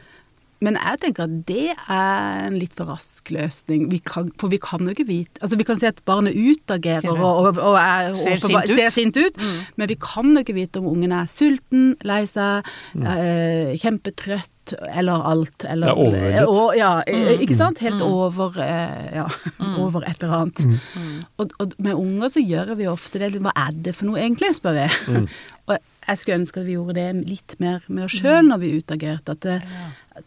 Speaker 3: Men jeg tenker at det er en litt for rask løsning. Vi kan, for vi kan jo ikke vite Altså vi kan si at barnet utagerer og, og, og er,
Speaker 1: Ser sint ut.
Speaker 3: ser sint ut,
Speaker 1: Mm.
Speaker 3: men vi kan jo ikke vite om ungen er sulten, lei seg,
Speaker 2: Mm.
Speaker 3: eh, kjempetrøtt eller alt. Eller,
Speaker 2: Det er overveldet.
Speaker 3: Og, ja, mm. ikke sant? Helt
Speaker 1: Mm.
Speaker 3: over eh, Ja,
Speaker 1: Mm.
Speaker 3: over et eller annet.
Speaker 1: Mm.
Speaker 3: Og, og med unger så gjør vi ofte det. Hva er det for noe egentlig, spør vi.
Speaker 2: Mm.
Speaker 3: og jeg skulle ønske at vi gjorde det litt mer med oss sjøl når vi utagerte. At det,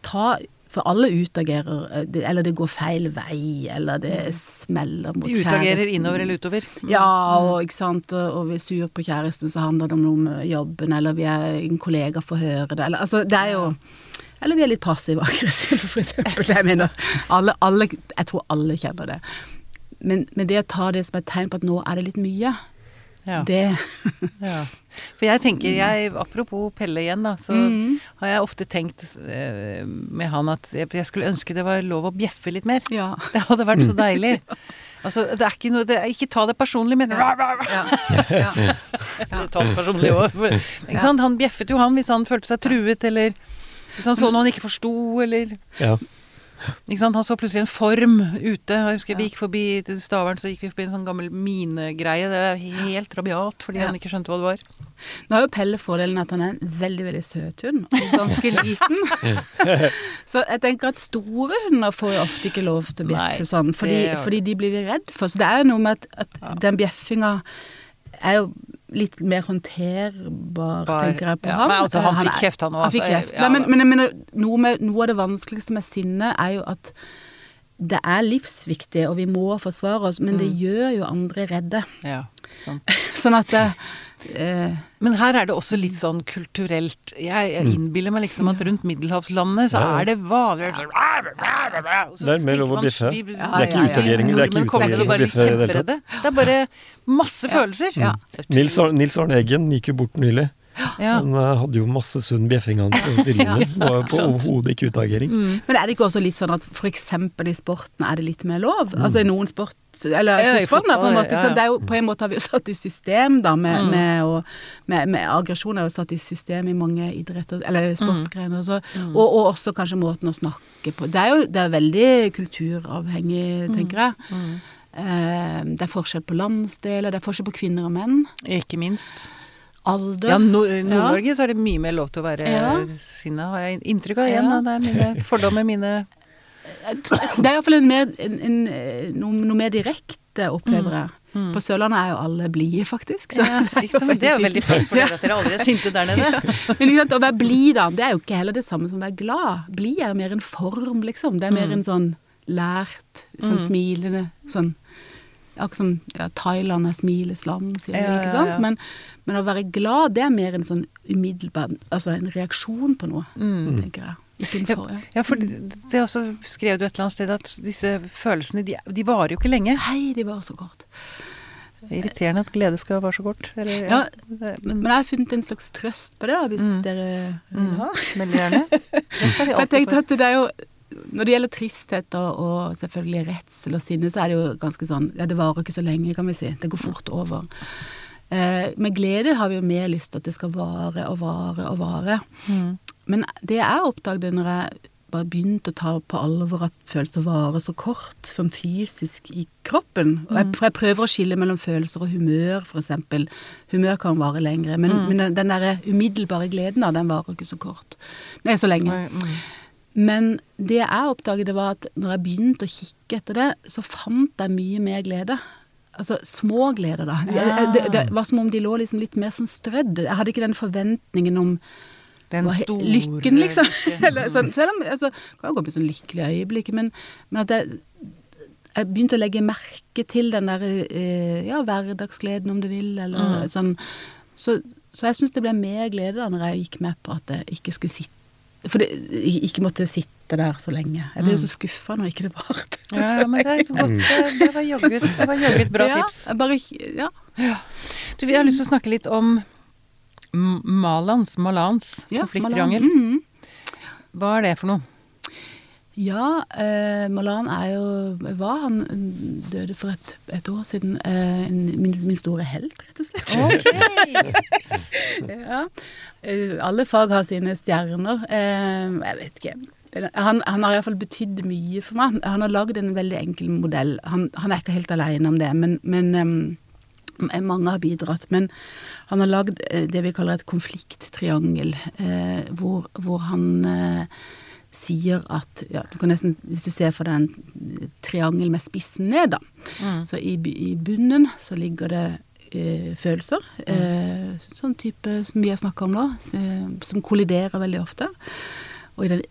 Speaker 3: ta For alle utagerer, eh, eller det går feil vei, eller det smeller mot kjæresten.
Speaker 1: Vi utagerer
Speaker 3: kjæresten.
Speaker 1: innover eller utover. Mm.
Speaker 3: Ja, og, ikke sant? Og, og vi er sur på kjæresten, så handler det om noe med jobben, eller vi er en kollega får høre det, eller altså det er jo Eller vi er litt passive-aggressive, for eksempel. Jeg mener, alle, alle, jeg tror alle kjenner det. Men, men det å ta det som et tegn på at nå er det litt mye,
Speaker 1: Ja.
Speaker 3: det
Speaker 1: Ja. For jeg tenker, jeg, apropos Pelle igjen, da, så
Speaker 3: Mm.
Speaker 1: har jeg ofte tenkt eh, med han at jeg, jeg skulle ønske det var lov å bjeffe litt mer.
Speaker 3: Ja.
Speaker 1: Det hadde vært så deilig. Altså, det er ikke noe det er, Ikke ta det personlig, men
Speaker 3: Ja. ja.
Speaker 1: Ta det personlig òg. Ikke sant? Han bjeffet jo, han, hvis han følte seg truet, eller hvis han så noe han ikke forsto, eller
Speaker 2: Ja.
Speaker 1: Han så plutselig en form ute. Jeg husker Vi gikk forbi Stavern, så gikk vi forbi en sånn gammel minegreie. Det er helt rabiat, fordi
Speaker 3: Ja.
Speaker 1: han ikke skjønte hva det var.
Speaker 3: Nå har jo Pelle fordelen at han er en veldig veldig søt hund, og ganske liten. så jeg tenker at store hunder får jo ofte ikke lov til å bjeffe
Speaker 1: Nei,
Speaker 3: sånn, fordi, fordi de blir vi redd for. Så det er jo noe med at, at
Speaker 1: Ja.
Speaker 3: den bjeffinga er jo litt mer håndterbar,
Speaker 1: Bar,
Speaker 3: tenker jeg på
Speaker 1: ja,
Speaker 3: ham.
Speaker 1: men altså, han
Speaker 3: han
Speaker 1: fikk kjeft, han også,
Speaker 3: Han fikk
Speaker 1: altså,
Speaker 3: kjeft.
Speaker 1: ja,
Speaker 3: men, men, men noe, med, noe av det vanskeligste med sinne er jo at det er livsviktig, og vi må forsvare oss, men det
Speaker 1: Mm.
Speaker 3: gjør jo andre redde.
Speaker 1: Ja, sant.
Speaker 3: Sånn at det, eh,
Speaker 1: Men her er det også litt sånn kulturelt Jeg, jeg
Speaker 2: Mm.
Speaker 1: innbiller meg liksom at rundt middelhavslandet så er det vanlig så
Speaker 2: Det er mer lov å bjeffe. Det er ikke utagering. Det er ikke utagering å bjeffe i det hele tatt.
Speaker 1: Det er bare masse følelser. Er
Speaker 2: Ar- Nils Arne Eggen gikk jo bort nylig.
Speaker 1: Ja.
Speaker 2: Han eh, hadde jo masse sunn bjeffing han. Det var på overhodet ikke utagering.
Speaker 1: Mm.
Speaker 3: Men er det ikke også litt sånn at eksempel i sporten er det litt mer lov?
Speaker 2: Mm.
Speaker 3: Altså i noen sport, eller
Speaker 1: Ja,
Speaker 3: fotballen på en måte.
Speaker 1: ja, ja.
Speaker 3: Det er jo, på en måte har vi jo satt i system da, med,
Speaker 1: Mm.
Speaker 3: med, å- med, med aggresjon er jo satt i system i mange idretter, eller sportsgrener. Så,
Speaker 1: Mm.
Speaker 3: og, og også kanskje måten å snakke på. Det er jo det er veldig kulturavhengig, tenker jeg.
Speaker 1: Mm.
Speaker 3: Eh, det er forskjell på landsdeler, det er forskjell på kvinner og menn.
Speaker 1: Ikke minst.
Speaker 3: Alder.
Speaker 1: Ja, no, Nord-Norge så er det mye mer lov til å være
Speaker 3: Ja.
Speaker 1: sinna, har jeg inntrykk av igjen.
Speaker 3: Ja.
Speaker 1: Det er mine fordommer, mine
Speaker 3: Det er iallfall noe, mer direkte, opplever jeg.
Speaker 1: Mm.
Speaker 3: På Sørlandet er jo alle blide, faktisk. så
Speaker 1: ja, ikke sant? Det er jo veldig flott for dere at dere aldri er sinte der nede.
Speaker 3: Men sant, å være blid, da, det er jo ikke heller det samme som å være glad. Blid er jo mer en form, liksom. Det er mer
Speaker 1: Mm.
Speaker 3: en sånn lært, sånn
Speaker 1: Mm.
Speaker 3: smilende, sånn Akkurat som ja, Thailand er smilets land, sier de,
Speaker 1: Ja,
Speaker 3: ikke
Speaker 1: ja,
Speaker 3: sant.
Speaker 1: ja.
Speaker 3: Men, men å være glad, det er mer en sånn umiddelbar Altså en reaksjon på noe, tenker jeg. For, ja.
Speaker 1: Ja, for det, også skrev du et eller annet sted at disse følelsene, de, de varer jo ikke lenge.
Speaker 3: Hei, de varer så kort.
Speaker 1: Irriterende at glede skal vare så kort. Eller,
Speaker 3: Ja,
Speaker 1: ja,
Speaker 3: Men jeg har funnet en slags trøst på det, hvis
Speaker 1: Mm.
Speaker 3: dere vil ha.
Speaker 1: Veldig gjerne.
Speaker 3: Jeg tenkte at det er jo Når det gjelder tristhet og, og selvfølgelig redsel og sinne, så er det jo ganske sånn Ja, det varer ikke så lenge, kan vi si. Det går fort over. Eh, med glede har vi jo mer lyst til at det skal vare og vare og vare.
Speaker 1: Mm.
Speaker 3: Men det jeg oppdaget når jeg bare begynte å ta på alvor at følelser varer så kort, sånn fysisk i kroppen og jeg, For jeg prøver å skille mellom følelser og humør, eksempel. Humør kan vare lengre, men, men den, den der umiddelbare gleden, av den varer ikke så kort. Nei, så lenge.
Speaker 1: Mm.
Speaker 3: Men det jeg oppdaget, var at når jeg begynte å kikke etter det, så fant jeg mye mer glede. Altså små gleder, da.
Speaker 1: Ja.
Speaker 3: Det, det var som om de lå liksom litt mer sånn strødd. Jeg hadde ikke den forventningen om
Speaker 1: Den store
Speaker 3: lykken, liksom. Eller, sånn, selv om altså, det kan gå på sånn lykkelig øyeblikk, men, men at jeg, jeg begynte å legge merke til den der eh, ja, hverdagsgleden, om du vil, eller
Speaker 1: Mm.
Speaker 3: sånn. Så, så jeg syns det ble mer glede da når jeg gikk med på at jeg ikke skulle sitte For det, jeg ikke måtte sitte der så lenge. Jeg ble jo så skuffa når ikke det varte.
Speaker 1: Ja, Ja, men det godt. Det, det var jaggu et- bra
Speaker 3: ja,
Speaker 1: tips.
Speaker 3: Bare, ja.
Speaker 1: Du, jeg har lyst til å snakke litt om Malans, Malans
Speaker 3: ja
Speaker 1: konflikttriangel.
Speaker 3: Malan. Mhm.
Speaker 1: Hva er det for noe?
Speaker 3: Ja, eh, Malan er jo Var han døde for et, et år siden. Eh, min, min store helt, rett og slett. ja. Eh, alle fag har sine stjerner. Eh, jeg vet ikke. Han, han har iallfall betydd mye for meg. Han har lagd en veldig enkel modell. Han, han er ikke helt alene om det, men, men um, mange har bidratt. Men han har lagd det vi kaller et konflikttriangel, eh, hvor, hvor han sier at ja, du kan nesten, Hvis du ser for deg en triangel med spissen ned, da.
Speaker 1: Mm.
Speaker 3: Så i, i bunnen så ligger det eh, følelser. Eh, sånn type som vi har snakka om nå, som kolliderer veldig ofte. Og i den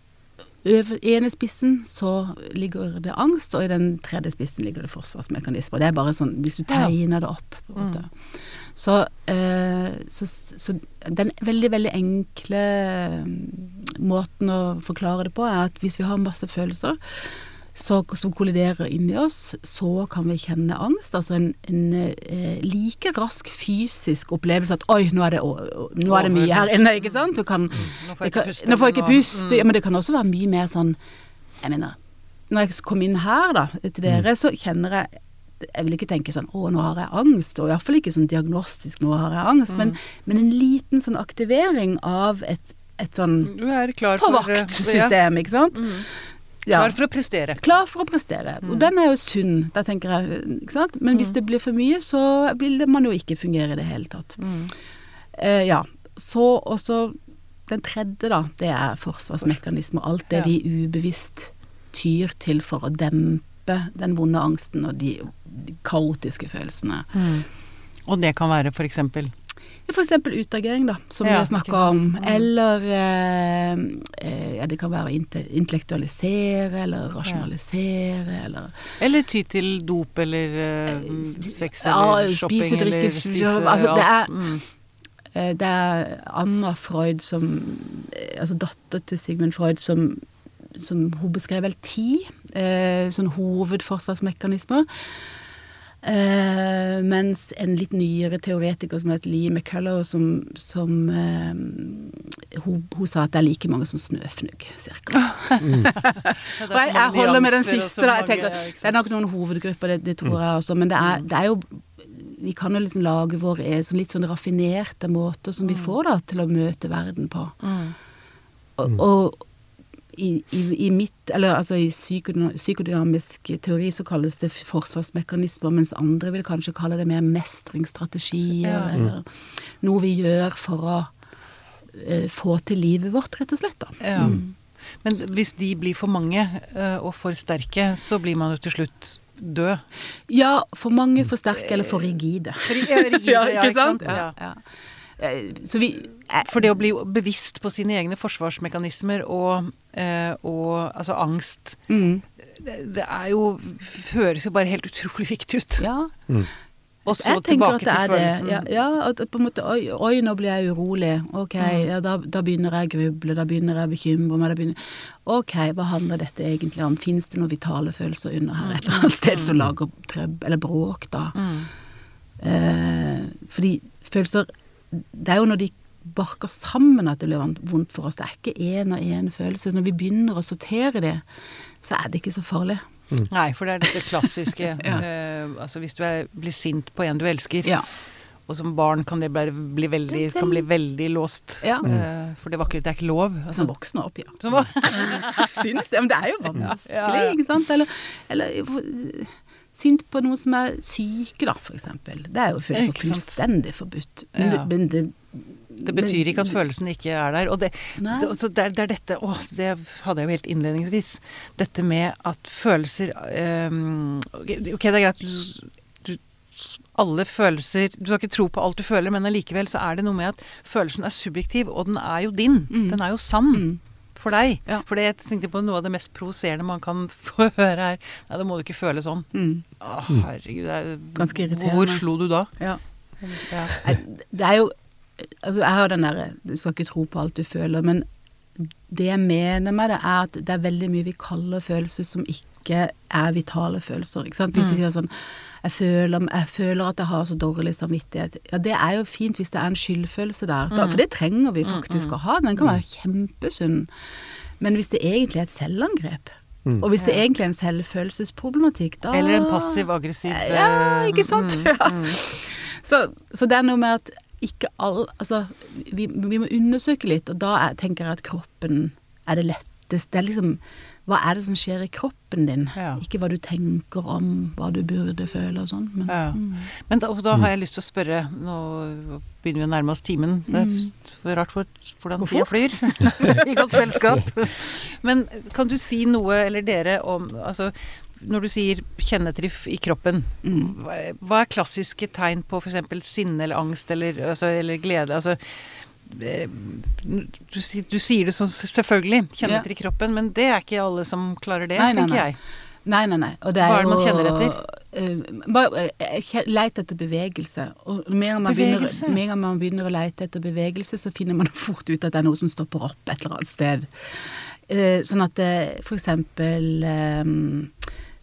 Speaker 3: ene spissen så ligger det angst, og i den tredje spissen ligger det forsvarsmekanismer. Det er bare sånn hvis du tegner det opp. på en måte. Så, eh, så, så den veldig, veldig enkle mm, måten å forklare det på, er at hvis vi har masse følelser så, som kolliderer inni oss, så kan vi kjenne angst. Altså en, en eh, like rask fysisk opplevelse at oi, nå er det, å- nå er det mye her inne, ikke sant? Du kan,
Speaker 1: Nå får jeg ikke puste.
Speaker 3: jeg ikke
Speaker 1: men
Speaker 3: puste. Ja, men det kan også være mye mer sånn Jeg mener, når jeg kom inn her da, til dere, så kjenner jeg jeg vil ikke tenke sånn 'Å, nå har jeg angst', og iallfall ikke sånn diagnostisk 'nå har jeg angst', men, men en liten sånn aktivering av et, et sånn på
Speaker 1: vakt-system, ja.
Speaker 3: ikke sant? Ja.
Speaker 1: Klar for å prestere.
Speaker 3: Klar for å prestere. Og den er jo sunn, da tenker jeg. ikke sant? Men hvis det blir for mye, så vil man jo ikke fungere i det hele tatt.
Speaker 1: Mm.
Speaker 3: Eh, ja. Så også den tredje, da, det er forsvarsmekanismer. Alt det
Speaker 1: Ja.
Speaker 3: vi ubevisst tyr til for å dempe den vonde angsten og de, de kaotiske følelsene.
Speaker 1: Mm. Og det kan være for eksempel
Speaker 3: Eksempel utagering, da, som vi har snakka om.
Speaker 1: Mm.
Speaker 3: Eller eh, eh, ja, det kan være intellektualisere eller rasjonalisere eller
Speaker 1: Eller ty til dop eller eh, sex
Speaker 3: Ja,
Speaker 1: eller shopping
Speaker 3: spise, drikke,
Speaker 1: eller spise
Speaker 3: ja, altså, det er-
Speaker 1: Mm.
Speaker 3: Eh, Det er Anna Freud som eh, Altså datter til Sigmund Freud som, som hun beskrev vel ti eh, sånn hovedforsvarsmekanismer. Eh, mens en litt nyere teoretiker som het Lee McCullough, som, som uh, hun, hun sa at det er like mange som snøfnugg, cirka. Og jeg, jeg holder med den siste. da, jeg tenker, Det er nok noen hovedgrupper, det, det tror jeg også. Men det er, det er jo Vi kan jo liksom lage våre eh, sånn litt sånn raffinerte måter som vi får da til å møte verden på.
Speaker 1: Mm.
Speaker 3: Og, og i, i, i mitt, eller altså i psykodynamisk teori så kalles det forsvarsmekanismer, mens andre vil kanskje kalle det mer mestringsstrategier,
Speaker 1: Ja.
Speaker 3: eller noe vi gjør for å eh, få til livet vårt, rett og slett. da.
Speaker 1: Ja. Men hvis de blir for mange eh, og for sterke, så blir man jo til slutt død.
Speaker 3: Ja, for mange for sterke eller for rigide.
Speaker 1: For, ja, rigide, ja, ikke sant?
Speaker 3: Ja,
Speaker 1: Ja.
Speaker 3: ja. Så vi eh,
Speaker 1: For det å bli bevisst på sine egne forsvarsmekanismer og, eh, og altså angst
Speaker 3: mm,
Speaker 1: det, det er jo Høres jo bare helt utrolig viktig ut.
Speaker 3: Ja.
Speaker 2: Mm.
Speaker 1: Og så
Speaker 3: jeg
Speaker 1: tilbake til
Speaker 3: er
Speaker 1: følelsen.
Speaker 3: Ja, ja, at på en måte Oi, oi nå blir jeg urolig. Ok,
Speaker 1: Mm.
Speaker 3: ja, da, da begynner jeg å gruble, da begynner jeg å bekymre meg. Da begynner, ok, hva handler dette egentlig om? Fins det noen vitale følelser under her et eller annet sted som lager trøbbel eller bråk, da?
Speaker 1: Mm.
Speaker 3: Eh, fordi følelser Det er jo når de barker sammen at det blir vondt for oss. Det er ikke én og én følelse. Når vi begynner å sortere det, så er det ikke så farlig.
Speaker 1: Nei, for det er dette klassiske
Speaker 3: Ja.
Speaker 1: uh, Altså hvis du er, blir sint på en du elsker,
Speaker 3: Ja.
Speaker 1: og som barn kan det bli, bli veldig, kan bli veldig låst.
Speaker 3: Ja.
Speaker 1: Uh, for det var ikke, det er ikke lov. Altså,
Speaker 3: Som voksen opp, ja.
Speaker 1: som var,
Speaker 3: Syns det. Men det er jo vanskelig,
Speaker 1: Ja, ja.
Speaker 3: ikke sant? Eller, eller sint på noen som er syke, da, eksempel. Det er jo følelser fullstendig forbudt. Men,
Speaker 1: Ja.
Speaker 3: det, men det,
Speaker 1: det betyr ikke at følelsen ikke er der. Og det, det, det, er, det er dette Å, det hadde jeg jo helt innledningsvis. Dette med at følelser ehm, Ok, det er greit du, du, alle følelser Du skal ikke tro på alt du føler, men allikevel så er det noe med at følelsen er subjektiv, og den er jo din.
Speaker 3: Mm.
Speaker 1: Den er jo sann.
Speaker 3: Mm.
Speaker 1: For deg.
Speaker 3: Ja.
Speaker 1: For det jeg tenkte på noe av det mest provoserende man kan få høre her. Nei, da må du ikke føle sånn.
Speaker 3: Mm.
Speaker 1: Å, herregud. Det er,
Speaker 3: Ganske irriterende.
Speaker 1: Hvor slo du da?
Speaker 3: Ja.
Speaker 1: Ja.
Speaker 3: Det er jo Altså, jeg har den derre Du skal ikke tro på alt du føler, men det jeg mener med det, er at det er veldig mye vi kaller følelser som ikke er vitale følelser. Ikke sant? Hvis vi
Speaker 1: Mm.
Speaker 3: sier sånn jeg føler, jeg føler at jeg har så dårlig samvittighet. Ja, det er jo fint hvis det er en skyldfølelse der. Da,
Speaker 1: Mm.
Speaker 3: for det trenger vi faktisk å ha. Den kan være kjempesunn. Men hvis det egentlig er et selvangrep,
Speaker 2: Mm.
Speaker 3: og hvis det egentlig er en selvfølelsesproblematikk, da
Speaker 1: Eller en passiv-aggressiv
Speaker 3: Ja, ikke sant?
Speaker 1: mm,
Speaker 3: Ja.
Speaker 1: mm.
Speaker 3: Så, så det er noe med at ikke all Altså, vi, vi må undersøke litt, og da er, tenker jeg at kroppen er det letteste. Det er liksom Hva er det som skjer i kroppen din?
Speaker 1: Ja.
Speaker 3: Ikke hva du tenker om hva du burde føle og sånn. Men,
Speaker 1: Ja.
Speaker 3: mm.
Speaker 1: Men da, da har jeg lyst til å spørre Nå begynner vi å nærme oss timen. Det er for rart for, hvordan tida flyr. I godt selskap. Men kan du si noe, eller dere, om altså, Når du sier kjennetriff i kroppen,
Speaker 3: Mm.
Speaker 1: hva, er klassiske tegn på f.eks. sinne eller angst eller, altså, eller glede? Altså, du, du sier det sånn selvfølgelig, kjennetriff i kroppen, men det er ikke alle som klarer det,
Speaker 3: Nei, nei,
Speaker 1: tenker
Speaker 3: nei.
Speaker 1: jeg.
Speaker 3: Nei, nei, nei. Og det
Speaker 1: Hva er
Speaker 3: er
Speaker 1: det man kjenner etter?
Speaker 3: bare eh, leit etter bevegelse. Og mer man,
Speaker 1: Bevegelse?
Speaker 3: begynner, mer man begynner å leite etter bevegelse, så finner man fort ut at det er noe som stopper opp et eller annet sted. Uh, sånn at det for eksempel eh,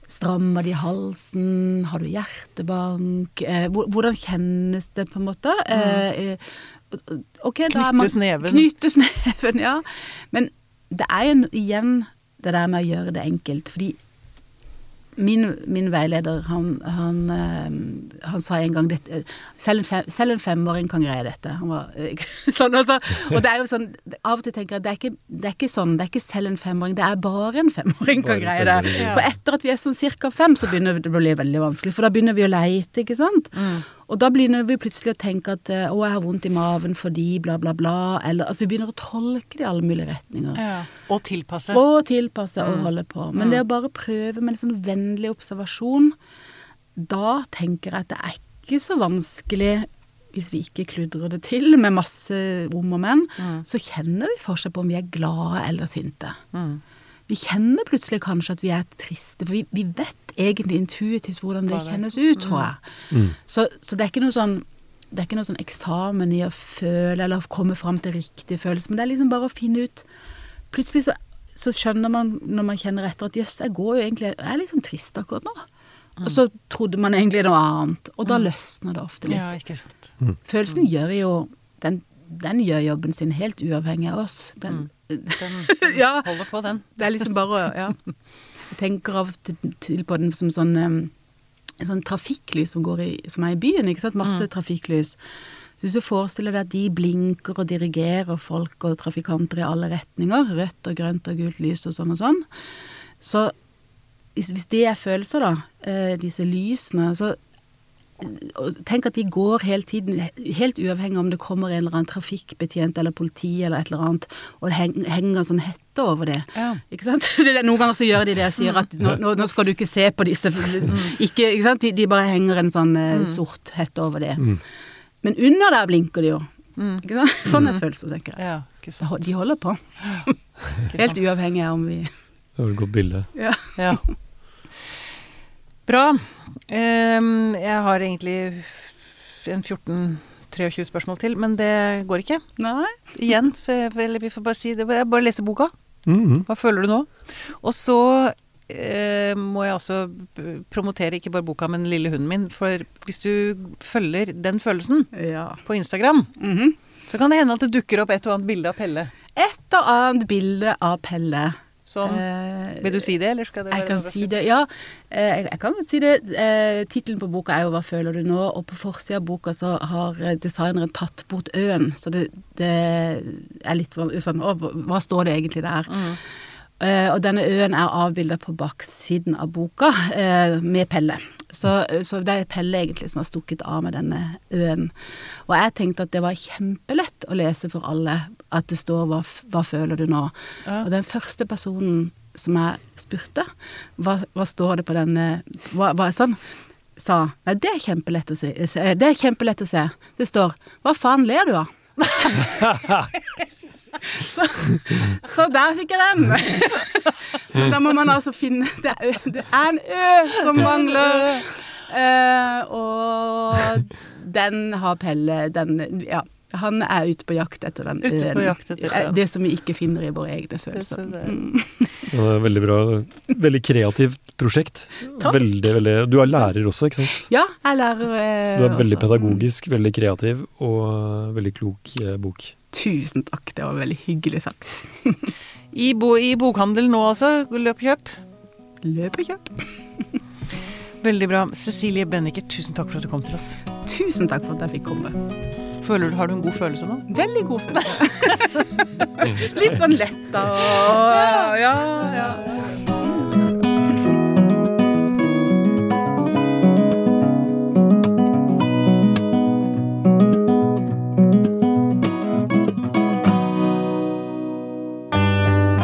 Speaker 3: Strammer det i halsen? Har du hjertebank? Eh, hvordan kjennes det, på en måte? Eh, ok, da er man-
Speaker 1: Knyttes neven.
Speaker 3: Knyttes neven, ja. Men det er jo igjen det der med å gjøre det enkelt. Fordi min, min veileder, han, han, eh, han sa en gang dette selv en, fem, selv en femåring kan greie dette. Han var, sånn, altså, og det er jo sånn Av og til tenker jeg at det er ikke, det er ikke sånn, det er ikke selv en femåring, det er bare en femåring kan greie det. For etter at vi er sånn cirka fem, så begynner det å bli veldig vanskelig. For da begynner vi å leite, ikke sant.
Speaker 1: Mm.
Speaker 3: Og da begynner vi plutselig å tenke at eh, å, jeg har vondt i maven fordi bla, bla, bla. Eller altså vi begynner å tolke det i alle mulige retninger.
Speaker 1: Ja. Og tilpasse.
Speaker 3: Og tilpasse og
Speaker 1: Mm.
Speaker 3: holde på. Men det å bare prøve med en sånn vennlig observasjon, da tenker jeg at det er ikke så vanskelig hvis vi ikke kludrer det til med masse rom og menn,
Speaker 1: Mm.
Speaker 3: så kjenner vi forskjell på om vi er glade eller sinte.
Speaker 1: Mm.
Speaker 3: Vi kjenner plutselig kanskje at vi er triste, for vi, vi vet egentlig intuitivt hvordan det kjennes ut, tror jeg.
Speaker 2: Mm.
Speaker 3: Så, så det er ikke noe sånn det er ikke noe sånn eksamen i å føle eller komme fram til riktig følelse, men det er liksom bare å finne ut Plutselig så, så skjønner man når man kjenner etter at jøss, jeg går jo egentlig Jeg er sånn trist akkurat nå. Og så trodde man egentlig noe annet, og da løsner det ofte litt.
Speaker 1: Ja, ikke sant.
Speaker 3: Følelsen gjør jo den, den gjør jobben sin helt uavhengig av oss. Den,
Speaker 1: Den
Speaker 3: ja,
Speaker 1: holder på, den.
Speaker 3: det er liksom bare å Ja. Jeg tenker av og til- på den som sånn en sånn trafikklys som, går i, som er i byen, ikke sant? Masse trafikklys. Så hvis du forestiller deg at de blinker og dirigerer folk og trafikanter i alle retninger, rødt og grønt og gult lys og sånn og sånn, så hvis, hvis det er følelser, da, eh, disse lysene, så Tenk at de går hele tiden, helt uavhengig om det kommer en eller annen trafikkbetjent eller politi eller et eller annet, og det henger en sånn hette over det.
Speaker 1: Ja.
Speaker 3: Ikke sant? Det noen ganger så gjør de det og sier at nå, nå, skal du ikke se på disse. Ikke, ikke sant? De, de bare henger en sånn eh, sort hette over det.
Speaker 2: Mm.
Speaker 3: Men under der blinker de jo.
Speaker 1: Mm.
Speaker 3: Ikke sant? Sånn er følelser, tenker jeg.
Speaker 1: Ja, ikke sant.
Speaker 3: De holder på. Helt uavhengig av om vi
Speaker 2: Det var et godt bilde.
Speaker 3: ja.
Speaker 1: Ja. Bra. Ehm, jeg har egentlig en 14-23 spørsmål til, men det går ikke.
Speaker 3: Nei.
Speaker 1: Igjen, eller vi får bare si det. Jeg bare lese boka.
Speaker 2: Mhm.
Speaker 1: Hva føler du nå? Og så eh, må jeg også promotere ikke bare boka, men lille hunden min. For hvis du følger den følelsen
Speaker 3: Ja.
Speaker 1: på Instagram,
Speaker 3: Mhm.
Speaker 1: så kan det hende at det dukker opp et og annet bilde av Pelle.
Speaker 3: Et og annet bilde av Pelle.
Speaker 1: Som
Speaker 3: Eh,
Speaker 1: Vil du si det, eller skal det
Speaker 3: Jeg kan si det, ja. Eh, Jeg, kan si det. Eh, Tittelen på boka er jo 'Hva føler du nå?', og på forsida av boka så har eh, designeren tatt bort ø-en. Så det, det er litt sånn Å, hva- står det egentlig der?
Speaker 1: Mm.
Speaker 3: Eh, og denne øen er avbilda på baksiden av boka eh, med Pelle. Så, så det er Pelle egentlig som har stukket av med denne øen. Og jeg tenkte at det var kjempelett å lese for alle at det står 'Hva, hva føler du nå?'
Speaker 1: Ja.
Speaker 3: Og den første personen som jeg spurte, hva, hva står det på denne hva, hva, sånn, sa Nei, det er kjempelett å se. Det er kjempelett å se. Det står 'Hva faen ler du av?' så, så der fikk jeg den. Men da må man altså finne Det er, det er en ø som mangler. Uh, og den har Pelle den, Ja. Han er ute på jakt etter den
Speaker 1: Ute på
Speaker 3: øen.
Speaker 1: jakt etter
Speaker 3: Eh. Det som vi ikke finner i våre egne følelser.
Speaker 1: Det- er
Speaker 3: Mm.
Speaker 2: Veldig bra. Veldig kreativt prosjekt.
Speaker 3: Takk.
Speaker 2: Veldig, veldig Du er lærer også, ikke sant?
Speaker 3: Ja, jeg lærer eh,
Speaker 2: Så du er veldig
Speaker 3: også.
Speaker 2: pedagogisk, veldig kreativ og veldig klok eh, bok.
Speaker 3: Tusen takk, det var veldig hyggelig sagt.
Speaker 1: I, bo, I bokhandel nå altså, løp og kjøp.
Speaker 3: Løp og kjøp.
Speaker 1: Veldig bra. Cecilie Benniker, tusen takk for at du kom til oss.
Speaker 3: Tusen takk for at jeg fikk komme.
Speaker 1: Føler du, Har du en god følelse nå?
Speaker 3: Veldig god følelse. Litt sånn letta og Ja, ja.